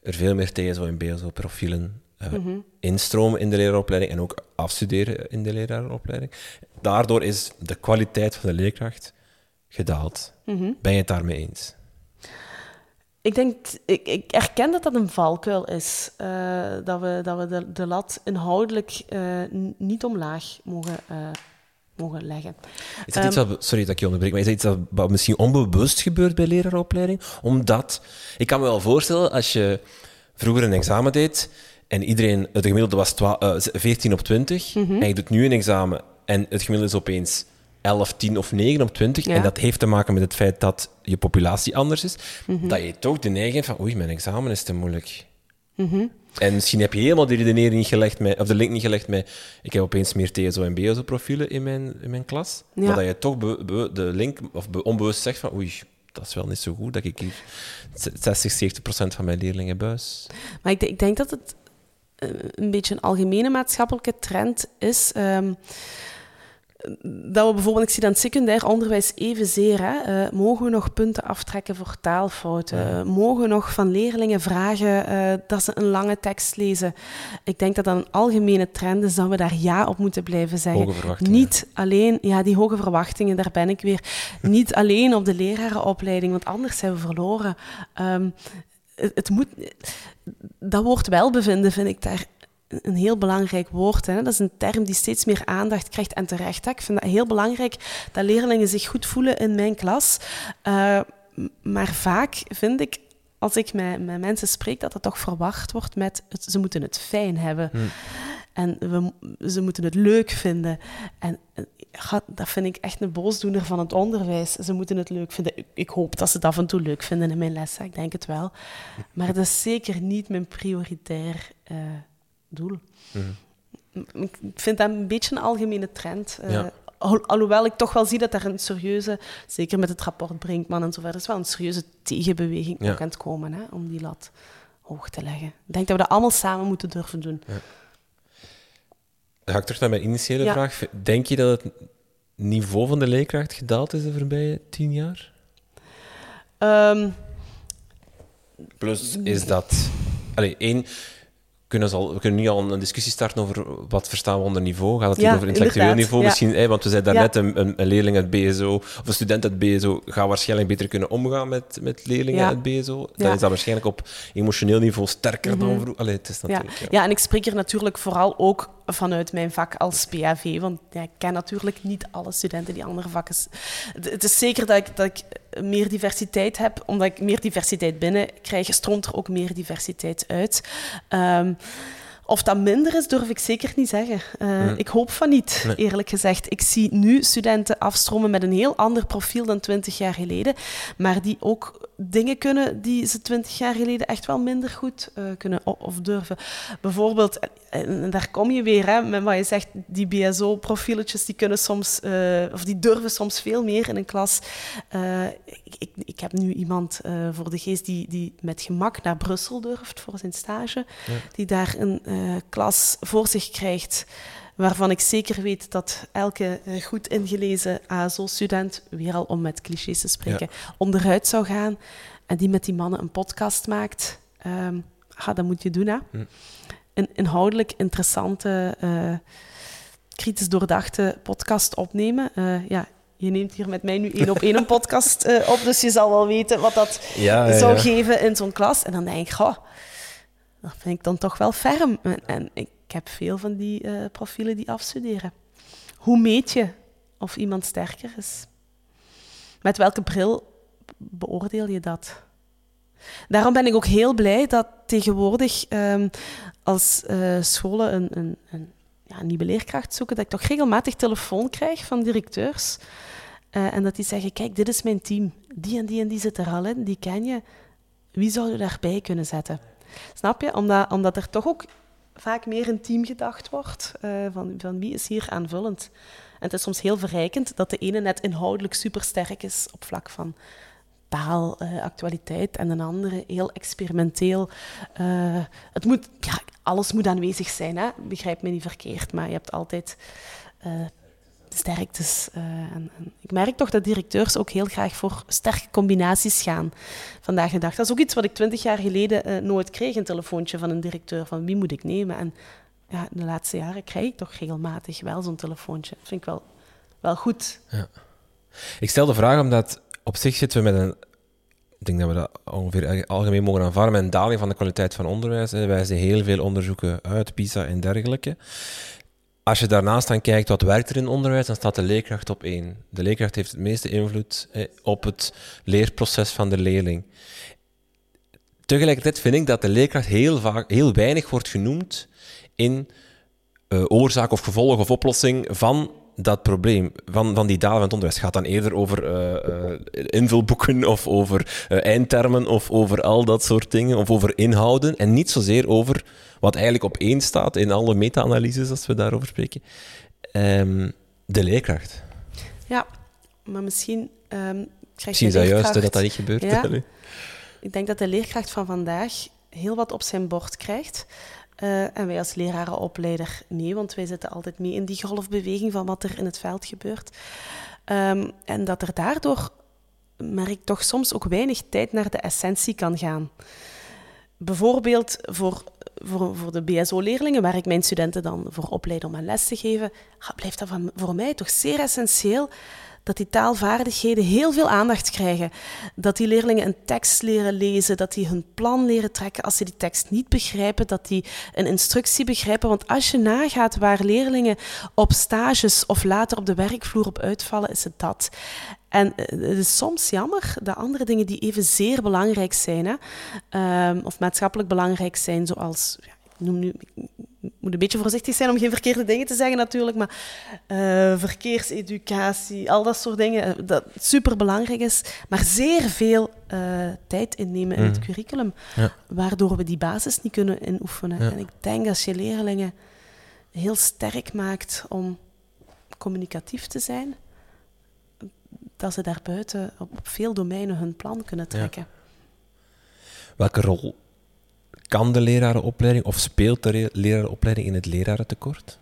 er veel meer TSO en BSO-profielen uh, mm -hmm. instromen in de leraaropleiding en ook afstuderen in de leraaropleiding. Daardoor is de kwaliteit van de leerkracht gedaald. Mm -hmm. Ben je het daarmee eens? Ik denk, ik, ik erken dat dat een valkuil is. Uh, dat we, dat we de, de lat inhoudelijk uh, niet omlaag mogen, mogen leggen. Is dat iets wat, sorry dat ik je onderbreek, maar is dat iets wat, misschien onbewust gebeurt bij leraaropleiding? Omdat, ik kan me wel voorstellen, als je vroeger een examen deed en iedereen, het gemiddelde was 12, 14 op 20, mm -hmm. en je doet nu een examen en het gemiddelde is opeens 11 op 10 of 9 op 20. Ja. En dat heeft te maken met het feit dat je populatie anders is. Mhm. Dat je toch de neiging hebt van, oei, mijn examen is te moeilijk. Mhm. En misschien heb je helemaal die redenering niet gelegd met, of de link niet gelegd met, ik heb opeens meer TSO en BSO profielen in mijn, in mijn klas. Ja. Maar dat je toch be- be- de link, of be- onbewust zegt van, oei, dat is wel niet zo goed dat ik hier 60, 70 procent van mijn leerlingen buis. Maar ik, denk- ik denk dat het eh, een beetje een algemene maatschappelijke trend is. ehm, dat we bijvoorbeeld, ik zie dan het secundair onderwijs evenzeer, hè, eh, mogen we nog punten aftrekken voor taalfouten? Ja. Mogen we nog van leerlingen vragen eh, dat ze een lange tekst lezen? Ik denk dat dat een algemene trend is dat we daar ja op moeten blijven zeggen. Hoge verwachtingen. Niet alleen, ja, die hoge verwachtingen, daar ben ik weer. Niet alleen op de lerarenopleiding, want anders zijn we verloren. Ehm, het, het moet, dat woord welbevinden vind ik daar een heel belangrijk woord. Hè. Dat is een term die steeds meer aandacht krijgt en terecht. Hè. Ik vind het heel belangrijk dat leerlingen zich goed voelen in mijn klas. Uh, maar vaak vind ik, als ik met, met mensen spreek, dat dat toch verwacht wordt met het, ze moeten het fijn hebben. Hmm. En we, ze moeten het leuk vinden. En ja, dat vind ik echt een boosdoener van het onderwijs. Ze moeten het leuk vinden. Ik, ik, hoop dat ze het af en toe leuk vinden in mijn lessen. Ik denk het wel. Maar dat is zeker niet mijn prioritair uh, doel. Hmm. Ik vind dat een beetje een algemene trend. Uh, Ja. al, alhoewel ik toch wel zie dat er een serieuze, zeker met het rapport Brinkman en zo verder, is wel een serieuze tegenbeweging Ja. ook aan het komen hè, om die lat hoog te leggen. Ik denk dat we dat allemaal samen moeten durven doen. Ja. Dan ga ik terug naar mijn initiële Ja. vraag. Denk je dat het niveau van de leerkracht gedaald is de voorbije tien jaar? Ehm, Plus is dat... Allee, één, kunnen ze, al, we kunnen nu al een discussie starten over wat verstaan we onder niveau. Gaat het Ja, hier over intellectueel niveau ja. misschien? Want we zeiden daarnet, een, een, een leerling uit BSO, of een student uit BSO, gaat waarschijnlijk beter kunnen omgaan met, met leerlingen uit BSO. Dan is dat waarschijnlijk op emotioneel niveau sterker dan Mhm. vroeger. Allee, het is natuurlijk... Ja. ja, en ik spreek hier natuurlijk vooral ook vanuit mijn vak als PAV, want ja, ik ken natuurlijk niet alle studenten die andere vakken... Het, is zeker dat ik, dat ik meer diversiteit heb, omdat ik meer diversiteit binnen krijg, stroomt er ook meer diversiteit uit. Ehm, of dat minder is, durf ik zeker niet zeggen. Uh, Hmm. Ik hoop van niet, Nee. eerlijk gezegd. Ik zie nu studenten afstromen met een heel ander profiel dan twintig jaar geleden, maar die ook dingen kunnen die ze twintig jaar geleden echt wel minder goed uh, kunnen of durven. Bijvoorbeeld, en daar kom je weer, hè, met wat je zegt, die BSO-profieletjes, die kunnen soms, uh, of die durven soms veel meer in een klas. Uh, ik, ik, ik heb nu iemand voor de geest die, die met gemak naar Brussel durft voor zijn stage, Ja. die daar een klas voor zich krijgt waarvan ik zeker weet dat elke uh, goed ingelezen ASO-student, weer al om met clichés te spreken, onderuit zou gaan. En die met die mannen een podcast maakt. Um, dat moet je doen, hè. Hm. Een inhoudelijk interessante, uh, kritisch doordachte podcast opnemen. Uh, ja, je neemt hier met mij nu één op één een podcast uh, op, dus je zal wel weten wat dat Ja, ja, zou geven in zo'n klas. En dan denk ik, goh, dat vind ik dan toch wel ferm. En, en ik heb veel van die uh, profielen die afstuderen. Hoe meet je of iemand sterker is? Met welke bril beoordeel je dat? Daarom ben ik ook heel blij dat tegenwoordig um, als uh, scholen een, een, een, ja, nieuwe leerkracht zoeken, dat ik toch regelmatig telefoon krijg van directeurs. Uh, en dat die zeggen, kijk, dit is mijn team. Die en die en die zit er al in, die ken je. Wie zou je daarbij kunnen zetten? Snap je? Omdat, omdat er toch ook vaak meer een team gedacht wordt. Uh, van, van wie is hier aanvullend? En het is soms heel verrijkend dat de ene net inhoudelijk supersterk is op vlak van taal, uh, actualiteit, en een andere heel experimenteel. Uh, het moet, ja, alles moet aanwezig zijn, hè? begrijp me niet verkeerd, maar je hebt altijd sterktes. En, en ik merk toch dat directeurs ook heel graag voor sterke combinaties gaan vandaag de dag. Dat is ook iets wat ik twintig jaar geleden nooit kreeg, een telefoontje van een directeur, van wie moet ik nemen? En ja, de laatste jaren krijg ik toch regelmatig wel zo'n telefoontje. Dat vind ik wel, wel goed. Ja. Ik stel de vraag omdat op zich zitten we met een. Ik denk dat we dat ongeveer algemeen mogen aanvaarden met een daling van de kwaliteit van onderwijs. Wij wijzen heel veel onderzoeken uit, PISA en dergelijke. Als je daarnaast dan kijkt wat werkt er in onderwijs, dan staat de leerkracht op één. De leerkracht heeft het meeste invloed op het leerproces van de leerling. Tegelijkertijd vind ik dat de leerkracht heel, vaak, heel weinig wordt genoemd in uh, oorzaak of gevolg of oplossing van dat probleem, van, van die dalen van het onderwijs, gaat dan eerder over uh, uh, invulboeken of over uh, eindtermen of over al dat soort dingen, of over inhouden, en niet zozeer over wat eigenlijk op één staat in alle meta-analyses als we daarover spreken, um, de leerkracht. Ja, maar misschien um, krijgt Misschien is dat juist dat dat niet gebeurt. Ja, ik denk dat de leerkracht van vandaag heel wat op zijn bord krijgt. Uh, en wij als lerarenopleider nee, want wij zitten altijd mee in die golfbeweging van wat er in het veld gebeurt. Um, en dat er daardoor, merk toch soms ook weinig tijd naar de essentie kan gaan. Bijvoorbeeld voor, voor, voor de BSO-leerlingen, waar ik mijn studenten dan voor opleid om een les te geven, blijft dat voor mij toch zeer essentieel dat die taalvaardigheden heel veel aandacht krijgen. Dat die leerlingen een tekst leren lezen, dat die hun plan leren trekken als ze die tekst niet begrijpen, dat die een instructie begrijpen. Want als je nagaat waar leerlingen op stages of later op de werkvloer op uitvallen, is het dat. En eh, het is soms jammer dat andere dingen die even zeer belangrijk zijn, hè, um, of maatschappelijk belangrijk zijn, zoals, noem nu, ik moet een beetje voorzichtig zijn om geen verkeerde dingen te zeggen natuurlijk, maar uh, verkeerseducatie, al dat soort dingen, eh, dat super belangrijk is, maar zeer veel uh, tijd innemen in het mhm. curriculum, ja. waardoor we die basis niet kunnen inoefenen. Ja. En ik denk als je leerlingen heel sterk maakt om communicatief te zijn, dat ze daarbuiten op, op veel domeinen hun plan kunnen trekken. Ja. Welke rol kan de lerarenopleiding of speelt de lerarenopleiding in het lerarentekort?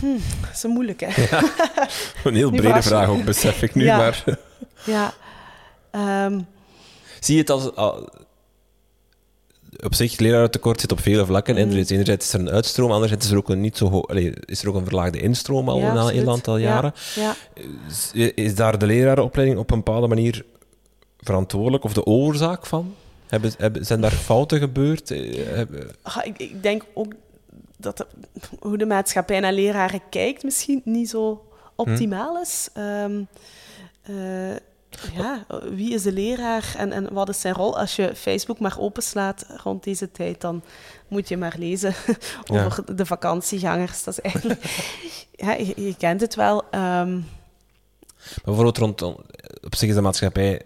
Hm, dat is een moeilijke. Ja, een heel brede vraag ook, besef ik nu. Ja. Maar... ja. Um... Zie je het als... op zich, lerarentekort zit op vele vlakken. Mm. Enerzijds is er een uitstroom, anderzijds is er ook een, niet zo hoog, is er ook een verlaagde instroom al ja, na een aantal jaren. Ja. Is daar de lerarenopleiding op een bepaalde manier verantwoordelijk of de oorzaak van? Hebben, hebben, zijn daar fouten gebeurd? Eh, ik, ik, denk ook dat de, hoe de maatschappij naar leraren kijkt misschien niet zo optimaal is. Um, uh, ja, wie is de leraar en, en wat is zijn rol? Als je Facebook maar openslaat rond deze tijd, dan moet je maar lezen over ja. de vakantiegangers. Dat is eigenlijk... ja, je, je kent het wel. Um... Bijvoorbeeld rond... Op zich is de maatschappij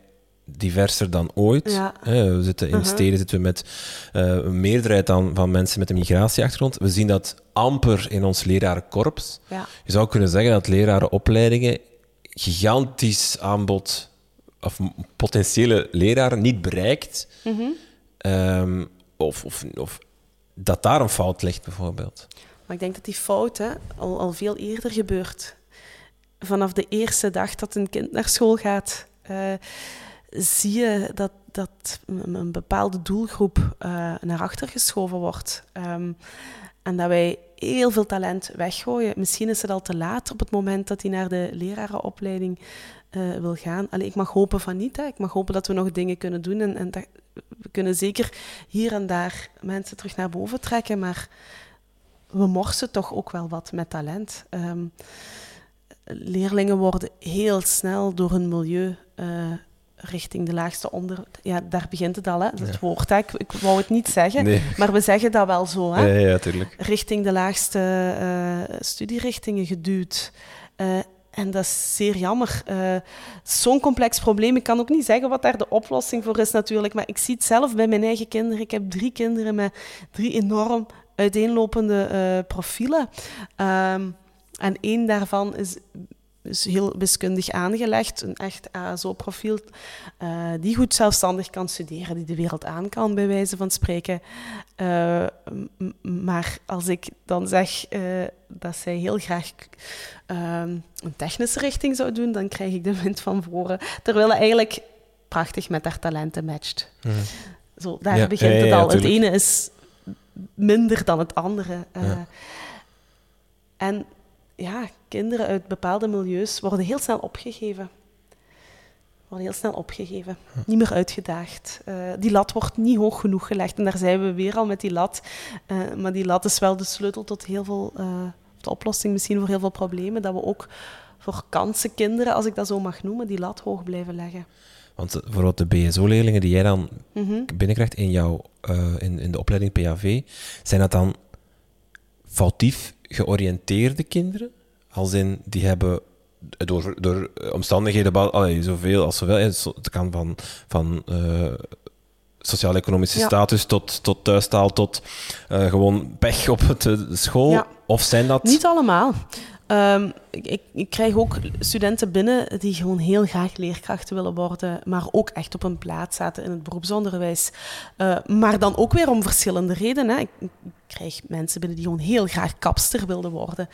diverser dan ooit. Ja. we zitten in uh -huh. steden zitten we met uh, een meerderheid dan van mensen met een migratieachtergrond. We zien dat amper in ons lerarenkorps. Ja. Je zou kunnen zeggen dat lerarenopleidingen gigantisch aanbod of potentiële leraren niet bereikt. Mm -hmm. um, of, of, of dat daar een fout ligt, bijvoorbeeld. Maar ik denk dat die fout hè, al, al veel eerder gebeurt. Vanaf de eerste dag dat een kind naar school gaat. Uh, zie je dat, dat een bepaalde doelgroep uh, naar achter geschoven wordt. Um, en dat wij heel veel talent weggooien. Misschien is het al te laat op het moment dat hij naar de lerarenopleiding uh, wil gaan. Allee, ik mag hopen van niet. Hè. Ik mag hopen dat we nog dingen kunnen doen. En, en dat, we kunnen zeker hier en daar mensen terug naar boven trekken. Maar we morsen toch ook wel wat met talent. Um, leerlingen worden heel snel door hun milieu uh, richting de laagste onder... Ja, daar begint het al, hè. Dat ja. woord, hè. Ik, ik, wou het niet zeggen, nee. maar we zeggen dat wel zo, hè. Ja, ja, tuurlijk. Richting de laagste uh, studierichtingen geduwd. Uh, en dat is zeer jammer. Uh, Zo'n complex probleem. Ik kan ook niet zeggen wat daar de oplossing voor is natuurlijk. Maar ik zie het zelf bij mijn eigen kinderen. Ik heb drie kinderen met drie enorm uiteenlopende profielen. Um, en één daarvan is is heel wiskundig aangelegd, een echt ASO-profiel, uh, die goed zelfstandig kan studeren, die de wereld aan kan, bij wijze van spreken. Uh, maar als ik dan zeg uh, dat zij heel graag een technische richting zou doen, dan krijg ik de wind van voren. Terwijl hij eigenlijk prachtig met haar talenten matcht. Mm. Zo, daar ja, begint ja, ja, het al. het ene is minder dan het andere. En ja, kinderen uit bepaalde milieus worden heel snel opgegeven. Worden heel snel opgegeven. Hm. Niet meer uitgedaagd. Uh, die lat wordt niet hoog genoeg gelegd. En daar zijn we weer al met die lat. Uh, maar die lat is wel de sleutel tot heel veel, uh, de oplossing misschien voor heel veel problemen. Dat we ook voor kansenkinderen, als ik dat zo mag noemen, die lat hoog blijven leggen. Want bijvoorbeeld de BSO-leerlingen die jij dan mm -hmm. binnenkrijgt in, jouw, in, in de opleiding PAV, zijn dat dan foutief georiënteerde kinderen. Als in, die hebben door, door omstandigheden, allee, zoveel als zoveel, het kan van, van uh, sociaal-economische status tot, tot thuistaal, tot uh, gewoon pech op het, de school. Of zijn dat... Niet allemaal. Um, ik, ik, krijg ook studenten binnen die gewoon heel graag leerkrachten willen worden, maar ook echt op een plaats zaten in het beroepsonderwijs. Uh, maar dan ook weer om verschillende redenen. Ik, ik, krijg mensen binnen die gewoon heel graag kapster wilden worden,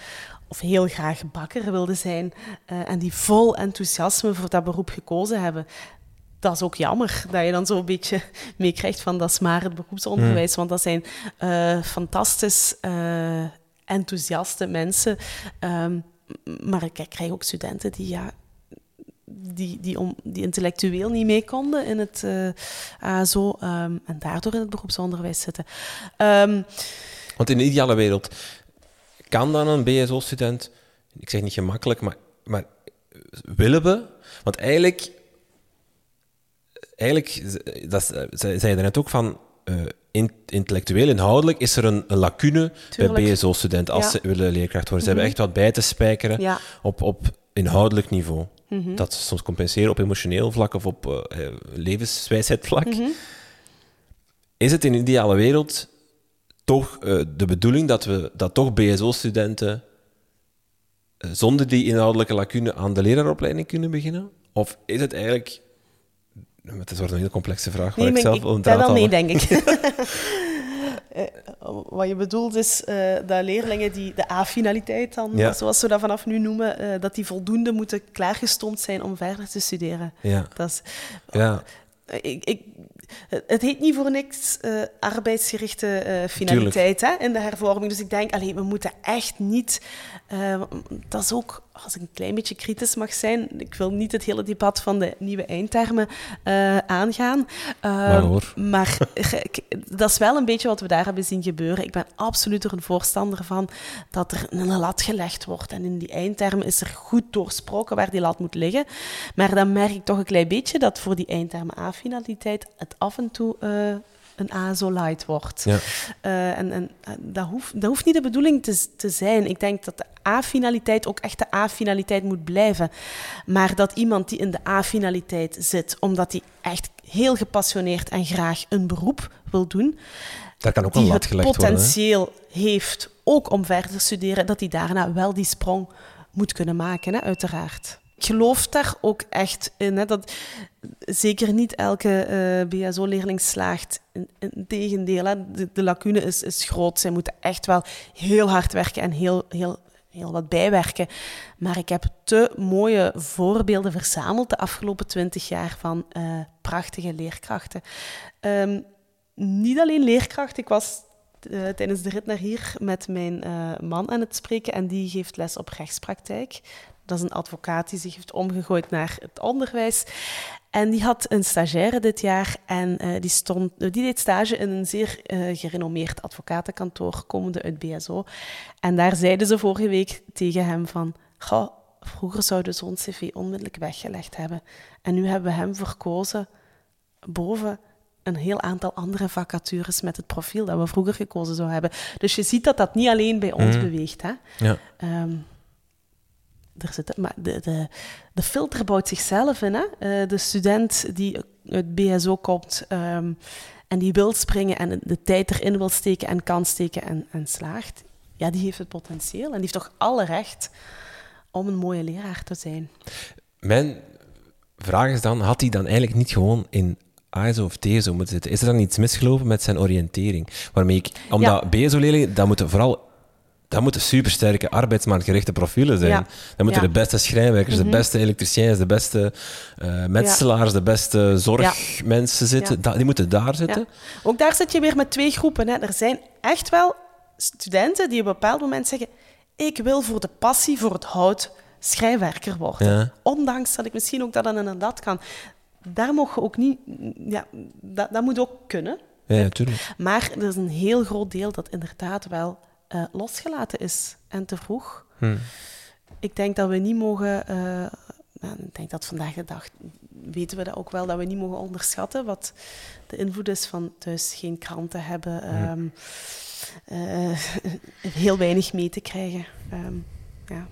of heel graag bakker wilden zijn, uh, en die vol enthousiasme voor dat beroep gekozen hebben dat is ook jammer dat je dan zo een beetje meekrijgt van dat is maar het beroepsonderwijs. Hmm. Want dat zijn uh, fantastisch uh, enthousiaste mensen. Um, maar ik krijg ook studenten die, ja, die, die, om, die intellectueel niet mee konden in het uh, ASO um, en daardoor in het beroepsonderwijs zitten. Um, Want in de ideale wereld kan dan een BSO-student, ik zeg niet gemakkelijk, maar, maar willen we? Want eigenlijk, eigenlijk dat, zei je net ook van, uh, intellectueel, inhoudelijk, is er een, een lacune bij BSO-studenten als ze willen leerkracht worden. Ze hebben mhm. echt wat bij te spijkeren op, op inhoudelijk niveau. Mhm. Dat ze soms compenseren op emotioneel vlak of op uh, levenswijsheid vlak. Mhm. Is het in de ideale wereld toch uh, de bedoeling dat, we, dat toch BSO-studenten zonder die inhoudelijke lacune aan de leraaropleiding kunnen beginnen? Of is het eigenlijk het is een heel complexe vraag. Nee, ik, zelf ik wel mee, denk ik. Eh, wat je bedoelt is uh, dat leerlingen die de A-finaliteit dan, zoals we dat vanaf nu noemen, uh, dat die voldoende moeten klaargestoomd zijn om verder te studeren. Ja. Dat is, ja. Ik, ik, het heet niet voor niks uh, arbeidsgerichte finaliteit hè, in de hervorming. Dus ik denk, allee, we moeten echt niet... dat is ook als ik een klein beetje kritisch mag zijn, ik wil niet het hele debat van de nieuwe eindtermen aangaan. Uh, maar dat is wel een beetje wat we daar hebben zien gebeuren. Ik ben absoluut er een voorstander van dat er een lat gelegd wordt. En in die eindtermen is er goed doorsproken waar die lat moet liggen. Maar dan merk ik toch een klein beetje dat voor die eindtermen A-finaliteit het af en toe... Uh, een ASO light wordt. Ja. Uh, en en dat, hoeft, dat hoeft niet de bedoeling te, te zijn. Ik denk dat de A-finaliteit ook echt de A-finaliteit moet blijven. Maar dat iemand die in de A-finaliteit zit, omdat hij echt heel gepassioneerd en graag een beroep wil doen, Daar kan ook die het potentieel heeft ook om verder te studeren, dat hij daarna wel die sprong moet kunnen maken, hè, uiteraard. Geloof daar ook echt in. Hè, dat zeker niet elke uh, BSO-leerling slaagt. Integendeel, hè, de, lacune is, is groot. Zij moeten echt wel heel hard werken en heel, heel heel wat bijwerken. Maar ik heb te mooie voorbeelden verzameld de afgelopen twintig jaar van uh, prachtige leerkrachten. Um, niet alleen leerkrachten. Ik was uh, tijdens de rit naar hier met mijn man aan het spreken en die geeft les op rechtspraktijk. Dat is een advocaat die zich heeft omgegooid naar het onderwijs. En die had een stagiaire dit jaar en uh, die, stond, die deed stage in een zeer uh, gerenommeerd advocatenkantoor, komende uit BSO. En daar zeiden ze vorige week tegen hem van, goh, vroeger zouden zo'n cv onmiddellijk weggelegd hebben. En nu hebben we hem verkozen boven een heel aantal andere vacatures met het profiel dat we vroeger gekozen zouden hebben. Dus je ziet dat dat niet alleen bij ons mm. beweegt. Hè? Ja. Um, er zit, maar de, de, de filter bouwt zichzelf in. Hè? Uh, de student die uit BSO komt um, en die wil springen en de tijd erin wil steken en kan steken en, en slaagt, ja, die heeft het potentieel en die heeft toch alle recht om een mooie leraar te zijn. Mijn vraag is dan, had hij dan eigenlijk niet gewoon in ASO of TSO moeten zitten? Is er dan iets misgelopen met zijn oriëntering? Waarmee ik, omdat ja. BSO-leerlingen, dat moeten vooral dat moeten supersterke arbeidsmarktgerichte profielen zijn. Ja. Dat moeten de beste schrijnwerkers, de mhm. beste elektriciëns, de beste uh, metselaars, de beste zorgmensen zitten. die moeten daar zitten. Ook daar zit je weer met twee groepen. Hè. Er zijn echt wel studenten die op een bepaald moment zeggen: Ik wil voor de passie voor het hout schrijnwerker worden. Ondanks dat ik misschien ook dat en dat kan. Daar mogen ook niet. Ja, dat, dat moet ook kunnen. Ja, natuurlijk. Maar er is een heel groot deel dat inderdaad wel uh, losgelaten is en te vroeg. Hmm. Ik denk dat we niet mogen. Uh, ik denk dat vandaag de dag weten we dat ook wel, dat we niet mogen onderschatten wat de invloed is van thuis geen kranten hebben, ehm, eh, heel weinig mee te krijgen. Ehm, ja.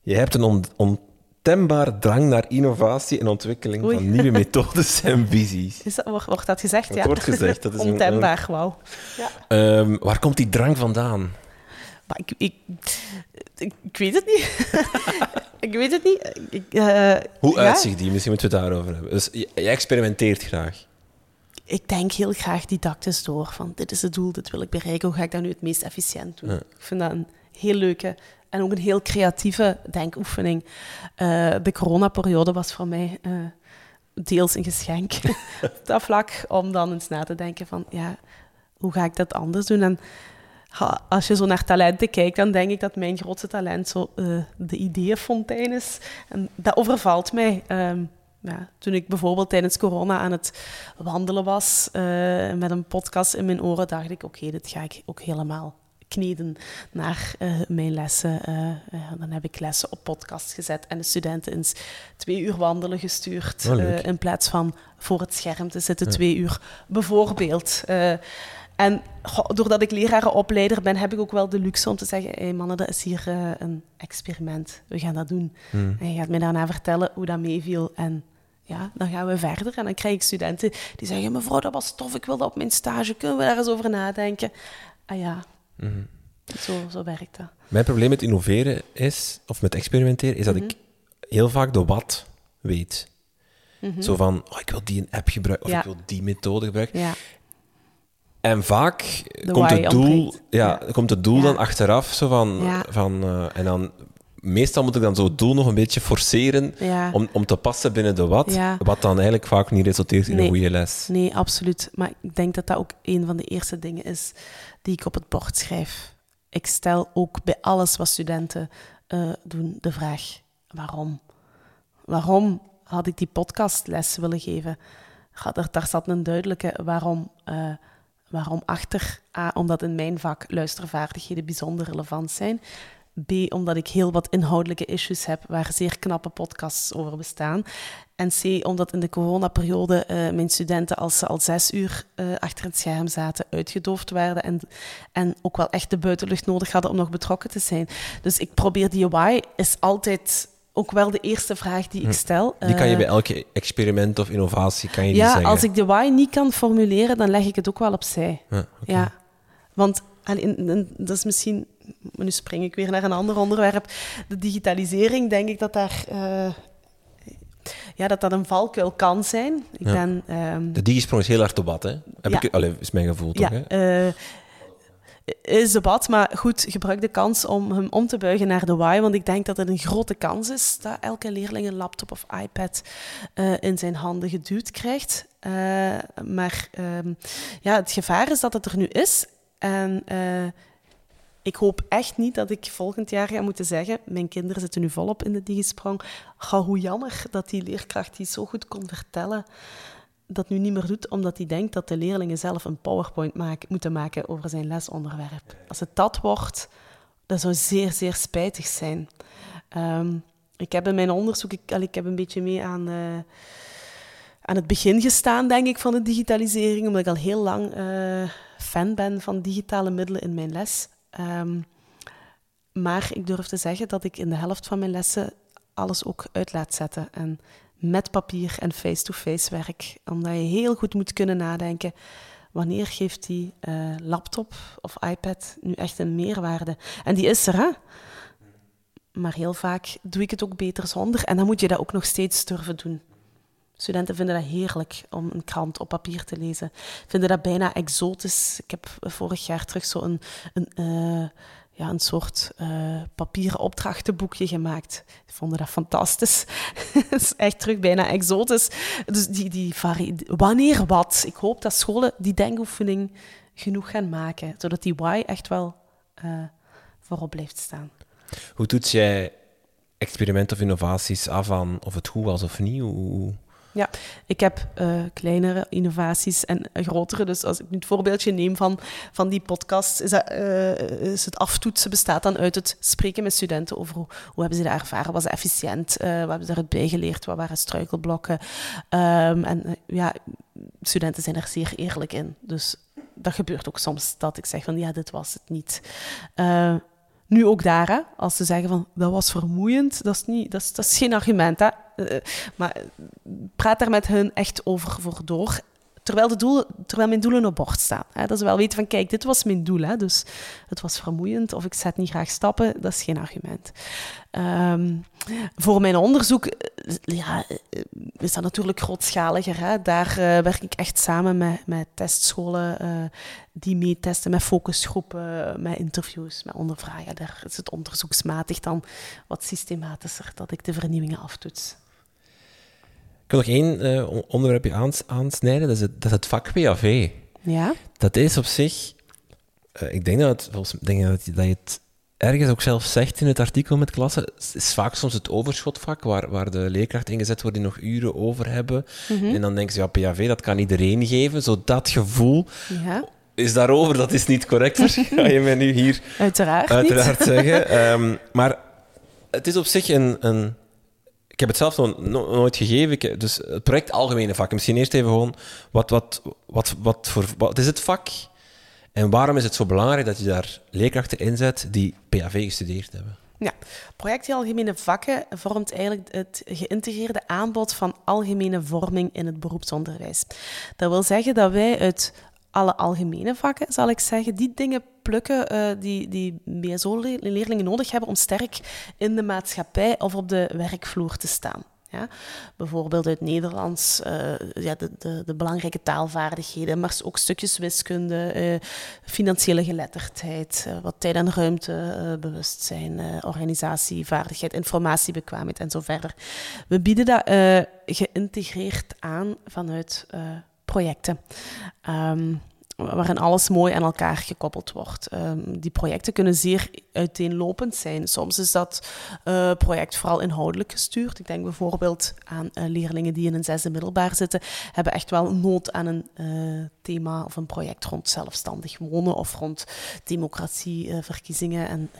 Je hebt een on ontembaar drang naar innovatie en ontwikkeling van nieuwe methodes en visies. Is dat, wordt, dat gezegd? Dat ja. wordt gezegd. Dat is een- Ontembaar, wauw. Ja. Ehm, waar komt die drang vandaan? Maar ik, ik, ik, ik weet het niet. ik weet het niet. Ik, eh, Hoe ja, uitziet die? Misschien moeten we het daarover hebben. Dus je experimenteert graag. Ik denk heel graag didactisch door. Van dit is het doel, dit wil ik bereiken. Hoe ga ik dat nu het meest efficiënt doen? Ja. Ik vind dat een heel leuke en ook een heel creatieve denkoefening. Eh, de coronaperiode was voor mij eh, deels een geschenk op dat vlak. Om dan eens na te denken van, ja, hoe ga ik dat anders doen? En ha, als je zo naar talenten kijkt, dan denk ik dat mijn grootste talent zo eh, de ideeënfontein is. En dat overvalt mij. Ehm, ja, toen ik bijvoorbeeld tijdens corona aan het wandelen was met een podcast in mijn oren, dacht ik, oké, dit ga ik ook helemaal kneden naar eh, mijn lessen. Eh, ja, dan heb ik lessen op podcast gezet en de studenten eens twee uur wandelen gestuurd. Oh, eh, in plaats van voor het scherm te zitten twee uur, bijvoorbeeld. Eh, en goh, doordat ik lerarenopleider ben, heb ik ook wel de luxe om te zeggen: hey mannen, dat is hier eh, een experiment. We gaan dat doen. Hmm. En je gaat mij daarna vertellen hoe dat meeviel. En ja, dan gaan we verder. En dan krijg ik studenten die zeggen: Mevrouw, dat was tof, ik wil dat op mijn stage. Kunnen we daar eens over nadenken? Ah ja, Mhm. zo, zo werkt dat. Mijn probleem met innoveren is, of met experimenteren, is dat Mhm. ik heel vaak de wat weet. Zo van, oh, ik wil die een app gebruiken, of Ja. ik wil die methode gebruiken. Ja, En vaak De komt het doel, ja, Ja. komt het doel Ja. dan achteraf, zo van, Ja. van eh, en dan... Meestal moet ik dan zo het doel nog een beetje forceren ja. om, om te passen binnen de wat, Ja. wat dan eigenlijk vaak niet resulteert in Nee. een goede les. Nee, absoluut. Maar ik denk dat dat ook een van de eerste dingen is die ik op het bord schrijf. Ik stel ook bij alles wat studenten eh, doen de vraag: waarom? Waarom had ik die podcastles willen geven? Daar, daar zat een duidelijke waarom, eh, waarom achter. Omdat in mijn vak luistervaardigheden bijzonder relevant zijn. B, omdat ik heel wat inhoudelijke issues heb waar zeer knappe podcasts over bestaan. En C, omdat in de coronaperiode eh mijn studenten, als ze al zes uur eh, achter het scherm zaten, uitgedoofd werden en, en ook wel echt de buitenlucht nodig hadden om nog betrokken te zijn. Dus ik probeer die why is altijd ook wel de eerste vraag die ik stel. Die kan je Eh, bij elke experiment of innovatie kan je die ja, zeggen. als ik de why niet kan formuleren, dan leg ik het ook wel opzij. Ja. Ja, want en dat is misschien... Nu spring ik weer naar een ander onderwerp. De digitalisering, denk ik dat daar... eh, ja, dat dat een valkuil kan zijn. Ik Ja. ben... ehm, De digisprong is heel hard debat, hè? Heb Ja. ik, allee, is mijn gevoel toch, ja, hè? eh, is debat, maar goed, gebruik de kans om hem om te buigen naar de why, want ik denk dat het een grote kans is dat elke leerling een laptop of iPad eh, in zijn handen geduwd krijgt. Maar ehm, ja, het gevaar is dat het er nu is. En ik hoop echt niet dat ik volgend jaar ga moeten zeggen, mijn kinderen zitten nu volop in de digisprong, ga hoe jammer dat die leerkracht die zo goed kon vertellen, dat nu niet meer doet, omdat hij denkt dat de leerlingen zelf een PowerPoint moeten maken over zijn lesonderwerp. Als het dat wordt, dat zou zeer, zeer spijtig zijn. Ehm, ik heb in mijn onderzoek, ik, ik heb een beetje mee aan, eh, aan het begin gestaan, denk ik, van de digitalisering, omdat ik al heel lang eh, fan ben van digitale middelen in mijn les. Ehm, maar ik durf te zeggen dat ik in de helft van mijn lessen alles ook uit laat zetten. En met papier en face-to-face werk. Omdat je heel goed moet kunnen nadenken. Wanneer geeft die eh, laptop of iPad nu echt een meerwaarde? En die is er, hè? Maar heel vaak doe ik het ook beter zonder. En dan moet je dat ook nog steeds durven doen. Studenten vinden dat heerlijk om een krant op papier te lezen. Vinden dat bijna exotisch. Ik heb vorig jaar terug zo'n een, eh, ja, een soort eh, papieren opdrachtenboekje gemaakt. Die vonden dat fantastisch. Het is echt terug bijna exotisch. Dus die, die wanneer wat? Ik hoop dat scholen die denkoefening genoeg gaan maken, zodat die why echt wel eh, voorop blijft staan. Hoe toets jij experimenten of innovaties af aan of het goed was of niet? Hoe- Ja, ik heb uh, kleinere innovaties en grotere. Dus als ik nu het voorbeeldje neem van, van die podcast, is, dat, uh, is het aftoetsen bestaat dan uit het spreken met studenten over hoe, hebben ze dat ervaren, was het efficiënt, uh, wat hebben ze eruit bijgeleerd, wat waren struikelblokken. Um, en ja, studenten zijn er zeer eerlijk in. Dus dat gebeurt ook soms dat ik zeg van ja, dit was het niet. Nu ook daar, hè, als ze zeggen van dat was vermoeiend, dat is, niet, dat is, dat is geen argument. Hè. Uh, maar praat daar met hun echt over voor door. Terwijl, de doelen, terwijl mijn doelen op bord staan. Hè. Dat ze wel weten van kijk, dit was mijn doel. Hè, dus het was vermoeiend of ik zet niet graag stappen, dat is geen argument. Um, voor mijn onderzoek eh, ja, eh, is dat natuurlijk grootschaliger. Hè? Daar werk ik echt samen met, met testscholen die meetesten, met focusgroepen, met interviews, met ondervragen. Daar is het onderzoeksmatig dan wat systematischer dat ik de vernieuwingen aftoets. Ik wil nog één uh, onderwerpje aans aansnijden, dat is, het, dat is het vak PAV. Ja? Dat is op zich... ik denk dat, het, volgens, denk dat, dat je het ergens ook zelf zegt in het artikel met klassen, is vaak soms het overschotvak waar, waar de leerkrachten ingezet worden die nog uren over hebben. Mhm. En dan denken ze, ja, PAV, dat kan iedereen geven. Zo dat gevoel ja. is daarover, dat is niet correct, ga je mij nu hier uiteraard, uiteraard zeggen. Um, maar het is op zich een... een ik heb het zelf nog nooit gegeven. Dus het project Algemene Vakken. Misschien eerst even gewoon, wat, wat, wat, wat, voor, wat is het vak? En waarom is het zo belangrijk dat je daar leerkrachten inzet die PAV gestudeerd hebben? Ja, project Algemene Vakken vormt eigenlijk het geïntegreerde aanbod van algemene vorming in het beroepsonderwijs. Dat wil zeggen dat wij uit alle algemene vakken, zal ik zeggen, die dingen plukken uh, die, die BSO-leerlingen nodig hebben om sterk in de maatschappij of op de werkvloer te staan. Ja? Bijvoorbeeld uit Nederlands, uh, ja, de, de, de, belangrijke taalvaardigheden, maar ook stukjes wiskunde, uh, financiële geletterdheid, wat tijd- en ruimtebewustzijn, organisatievaardigheid, informatiebekwaamheid en zo verder. We bieden dat geïntegreerd aan vanuit projecten. Um, waarin alles mooi aan elkaar gekoppeld wordt. Um, die projecten kunnen zeer uiteenlopend zijn. Soms is dat uh, project vooral inhoudelijk gestuurd. Ik denk bijvoorbeeld aan uh, leerlingen die in een zesde middelbaar zitten, hebben echt wel nood aan een uh, thema of een project rond zelfstandig wonen of rond democratieverkiezingen. en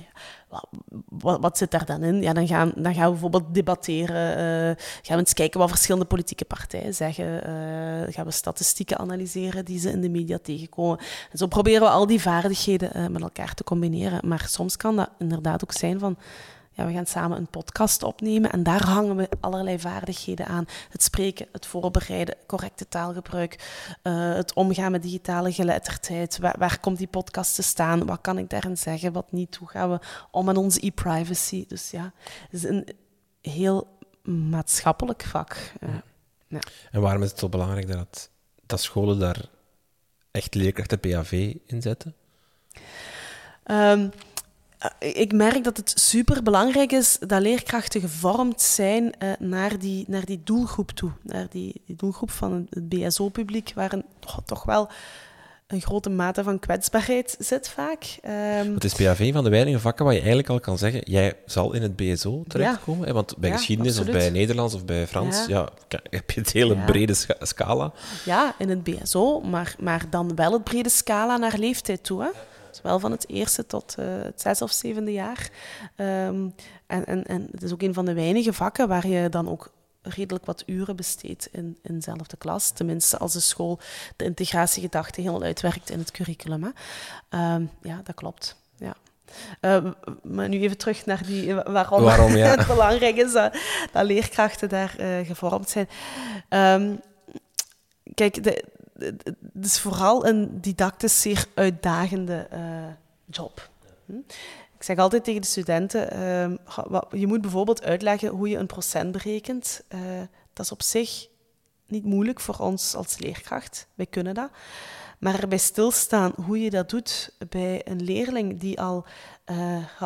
wat, wat, zit daar dan in? Ja, dan, gaan, dan gaan we bijvoorbeeld debatteren. Gaan we eens kijken wat verschillende politieke partijen zeggen. Gaan we statistieken analyseren die ze in de media tegenkomen. En zo proberen we al die vaardigheden met elkaar te combineren. Maar soms kan dat inderdaad ook zijn van ja, we gaan samen een podcast opnemen en daar hangen we allerlei vaardigheden aan. Het spreken, het voorbereiden, correcte taalgebruik, uh, het omgaan met digitale geletterdheid. Waar, waar, komt die podcast te staan? Wat kan ik daarin zeggen, wat niet? Hoe gaan we om met onze e-privacy? Dus ja, het is een heel maatschappelijk vak. Uh, ja. En waarom is het zo belangrijk dat, dat scholen daar echt leerkrachten PAV inzetten? Um, eh, ik merk dat het super belangrijk is dat leerkrachten gevormd zijn uh, naar, die, naar die doelgroep toe. Naar die, die doelgroep van het BSO-publiek, waar een, oh, toch wel een grote mate van kwetsbaarheid zit vaak. Um, het is PAV van de weinige vakken waar je eigenlijk al kan zeggen, jij zal in het BSO terechtkomen. Ja. Want bij geschiedenis of bij Nederlands of bij Frans ja. ja heb je het hele brede scala. Ja, in het BSO, maar, maar dan wel het brede scala naar leeftijd toe. Hè? Zowel van het eerste tot uh, het zes of zevende jaar. Um, en, en, en het is ook een van de weinige vakken waar je dan ook redelijk wat uren besteedt in, in dezelfde klas. Tenminste, als de school de integratiegedachte helemaal uitwerkt in het curriculum. Hè. Um, ja, dat klopt. Ja. Uh, maar nu even terug naar die, waarom, waarom ja. het belangrijk is dat, dat leerkrachten daar uh, gevormd zijn. Um, kijk, de, het is vooral een didactisch zeer uitdagende uh, job. Hm? Ik zeg altijd tegen de studenten, uh, je moet bijvoorbeeld uitleggen hoe je een procent berekent. Uh, dat is op zich niet moeilijk voor ons als leerkracht. Wij kunnen dat. Maar erbij stilstaan hoe je dat doet bij een leerling die al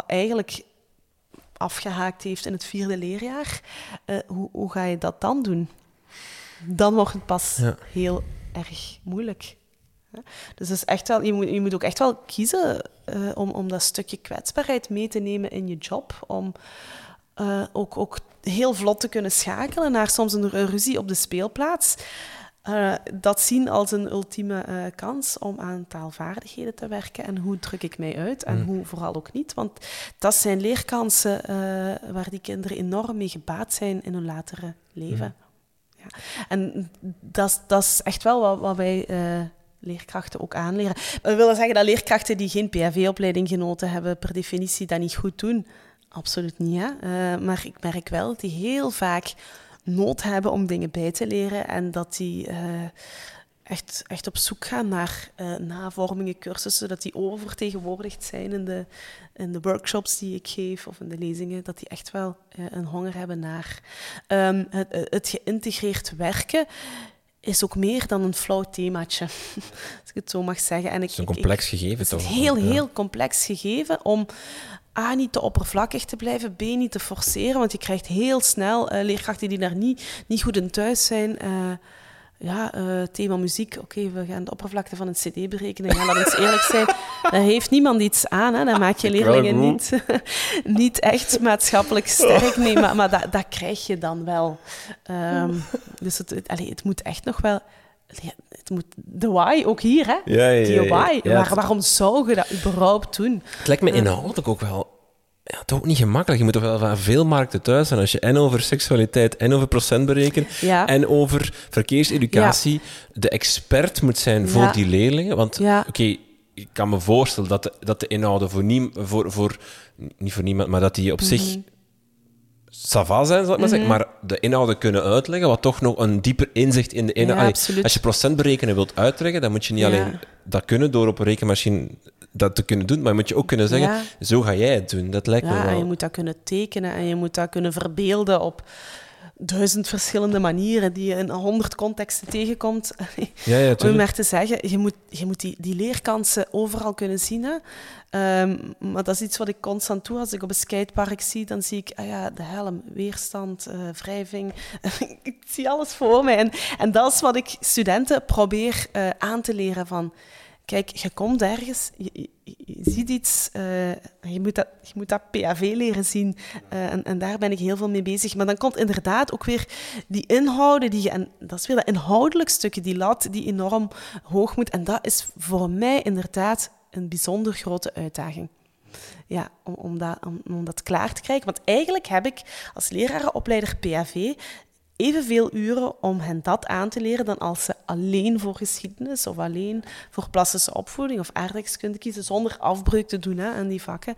eigenlijk afgehaakt heeft in het vierde leerjaar, hoe, hoe, ga je dat dan doen? Dan wordt het pas ja. heel erg moeilijk. Dus is echt wel, je, moet, je moet ook echt wel kiezen uh, om, om dat stukje kwetsbaarheid mee te nemen in je job. Om uh, ook, ook heel vlot te kunnen schakelen naar soms een ruzie op de speelplaats. Uh, dat zien als een ultieme kans om aan taalvaardigheden te werken. En hoe druk ik mij uit en mm. hoe vooral ook niet. Want dat zijn leerkansen waar die kinderen enorm mee gebaat zijn in hun latere leven. Mm. En dat, is echt wel wat, wat wij leerkrachten ook aanleren. We willen zeggen dat leerkrachten die geen PHV-opleiding genoten hebben, per definitie dat niet goed doen. Absoluut niet. Hè? maar ik merk wel dat die heel vaak nood hebben om dingen bij te leren en dat die uh, echt, echt op zoek gaan naar uh, navormingen, cursussen, dat die oververtegenwoordigd zijn in de, in de workshops die ik geef of in de lezingen, dat die echt wel uh, een honger hebben naar um, het, het geïntegreerd werken is ook meer dan een flauw themaatje, als ik het zo mag zeggen. En ik, het is een complex gegeven, toch? Het is een heel, heel complex gegeven om A, niet te oppervlakkig te blijven, B, niet te forceren, want je krijgt heel snel uh, leerkrachten die daar niet, niet goed in thuis zijn. Uh, ja, uh, thema muziek, oké, we gaan de oppervlakte van een cd berekenen, gaan dat eens eerlijk zijn. Daar heeft niemand iets aan, hè. daar maak je leerlingen niet, niet echt maatschappelijk sterk mee, maar, maar dat, dat krijg je dan wel. Um, dus het, het, allez, het moet echt nog wel het moet, de why, ook hier, hè? Ja, ja, Die why. waarom zou je dat überhaupt doen? Het lijkt me inhoudelijk ook wel ja, toch ook niet gemakkelijk. Je moet toch wel van veel markten thuis zijn. Als je en over seksualiteit en over procent berekenen en over verkeerseducatie de expert moet zijn voor die leerlingen. Want oké, ik kan me voorstellen dat de, dat de inhouden voor, nie, voor, voor, niet voor niemand, maar dat die op zich mhm sava zijn, zal ik maar zeggen, mhm. maar de inhouden kunnen uitleggen, wat toch nog een dieper inzicht in de inhoud... als je procent berekenen wilt uitleggen, dan moet je niet alleen dat kunnen door op een rekenmachine dat te kunnen doen, maar moet je ook kunnen zeggen, zo ga jij het doen. Dat lijkt me wel... en je moet dat kunnen tekenen en je moet dat kunnen verbeelden op duizend verschillende manieren die je in honderd contexten tegenkomt. Ja, ja, Om maar te zeggen, je moet, je moet die, die leerkansen overal kunnen zien. Hè. Um, maar dat is iets wat ik constant doe. Als ik op een skatepark zie, dan zie ik ah ja, de helm, weerstand, uh, wrijving. ik zie alles voor mij. En, en dat is wat ik studenten probeer uh, aan te leren van... Kijk, je komt ergens, je, je, ziet iets, uh, je, moet dat, je moet dat PAV leren zien. Uh, en, en, daar ben ik heel veel mee bezig. Maar dan komt inderdaad ook weer die inhouden, die, en dat is weer dat inhoudelijk stukje, die lat die enorm hoog moet. En dat is voor mij inderdaad een bijzonder grote uitdaging. Ja, om, om, dat, om, om dat klaar te krijgen. Want eigenlijk heb ik als lerarenopleider PAV evenveel uren om hen dat aan te leren dan als ze alleen voor geschiedenis of alleen voor plastische opvoeding of aardrijkskunde kiezen, zonder afbreuk te doen hè, aan die vakken.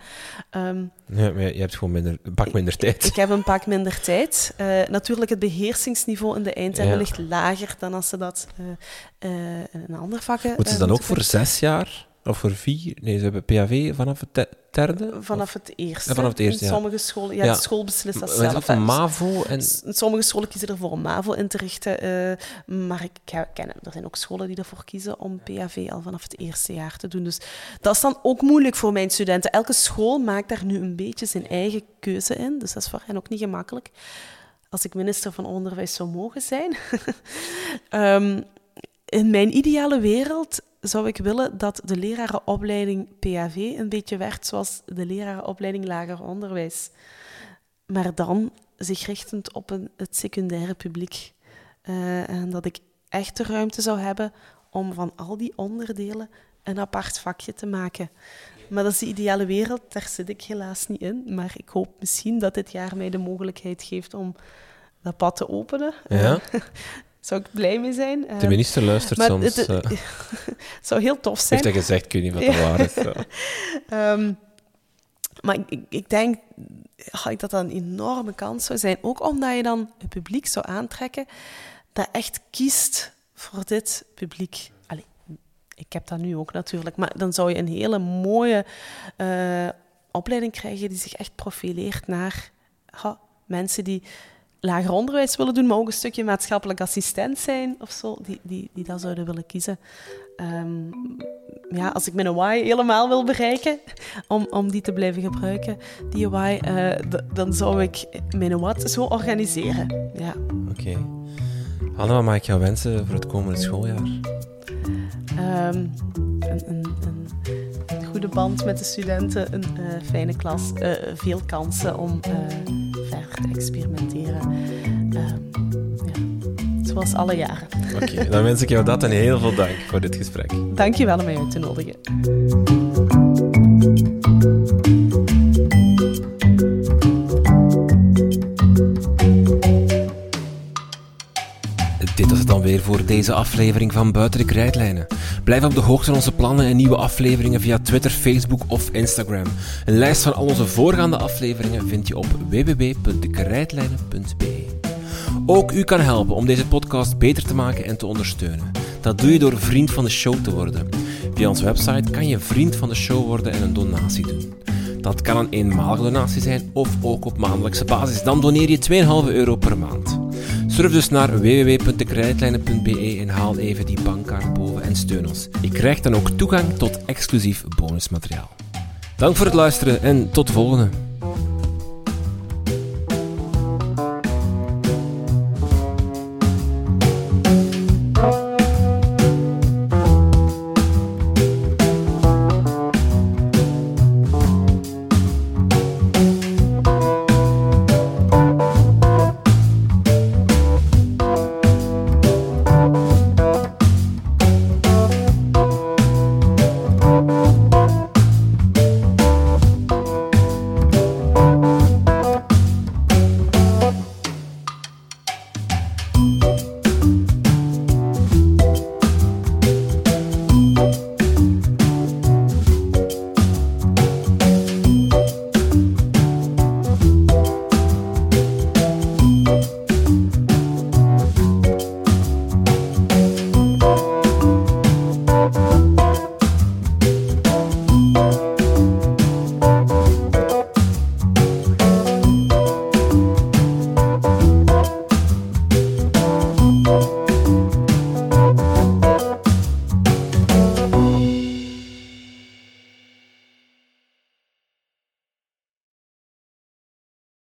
Um, ja, maar je hebt gewoon minder, een pak minder tijd. Ik, heb een pak minder tijd. Uh, natuurlijk, het beheersingsniveau in de eindtermen ligt lager dan als ze dat uh, uh, in andere vakken... Moeten ze dan ook voor zes jaar? Of voor vier? Nee, ze hebben PAV vanaf het derde? Vanaf het eerste. Ja, vanaf het eerste, in sommige scholen, ja, de school beslist dat zelf. Een MAVO? En... Sommige scholen kiezen ervoor om MAVO in te richten. Uh, maar ik ken, er zijn ook scholen die ervoor kiezen om PAV al vanaf het eerste jaar te doen. Dus dat is dan ook moeilijk voor mijn studenten. Elke school maakt daar nu een beetje zijn eigen keuze in. Dus dat is voor hen ook niet gemakkelijk. Als ik minister van Onderwijs zou mogen zijn. um, in mijn ideale wereld zou ik willen dat de lerarenopleiding PAV een beetje werd zoals de lerarenopleiding lager onderwijs. Maar dan zich richtend op een, het secundaire publiek. Uh, en dat ik echt de ruimte zou hebben om van al die onderdelen een apart vakje te maken. Maar dat is de ideale wereld, daar zit ik helaas niet in. Maar ik hoop misschien dat dit jaar mij de mogelijkheid geeft om dat pad te openen. Ja. Zou ik blij mee zijn. De ehm, minister luistert soms. Het, het, zou heel tof zijn. Heeft hij gezegd, ik weet niet wat dat waar is. um, maar ik, ik denk dat dat een enorme kans zou zijn. Ook omdat je dan het publiek zou aantrekken dat echt kiest voor dit publiek. Allee, ik heb dat nu ook natuurlijk. Maar dan zou je een hele mooie uh, opleiding krijgen die zich echt profileert naar mensen die lager onderwijs willen doen, maar ook een stukje maatschappelijk assistent zijn of zo, die, die, die dat zouden willen kiezen. Um, ja, als ik mijn why helemaal wil bereiken, om, om die te blijven gebruiken, die why, uh, dan zou ik mijn what zo organiseren. Ja. Oké. Okay. Anna, wat mag ik jou wensen voor het komende schooljaar? Um, een, een, een goede band met de studenten, een fijne klas, veel kansen om verder te experimenteren. Ehm, ja, zoals alle jaren. Oké, dan wens ik jou dat en heel veel dank voor dit gesprek. Dank je wel om mij uit te nodigen. Deze aflevering van Buiten de Krijtlijnen. Blijf op de hoogte van onze plannen en nieuwe afleveringen via Twitter, Facebook of Instagram. Een lijst van al onze voorgaande afleveringen vind je op www.dekrijtlijnen.be. Ook u kan helpen om deze podcast beter te maken en te ondersteunen. Dat doe je door vriend van de show te worden. Via onze website kan je vriend van de show worden en een donatie doen. Dat kan een eenmalige donatie zijn of ook op maandelijkse basis. Dan doneer je 2,5 euro per maand. Surf dus naar www.dekrijtlijnen.be en haal even die bankkaart boven en steun ons. Je krijgt dan ook toegang tot exclusief bonusmateriaal. Dank voor het luisteren en tot de volgende.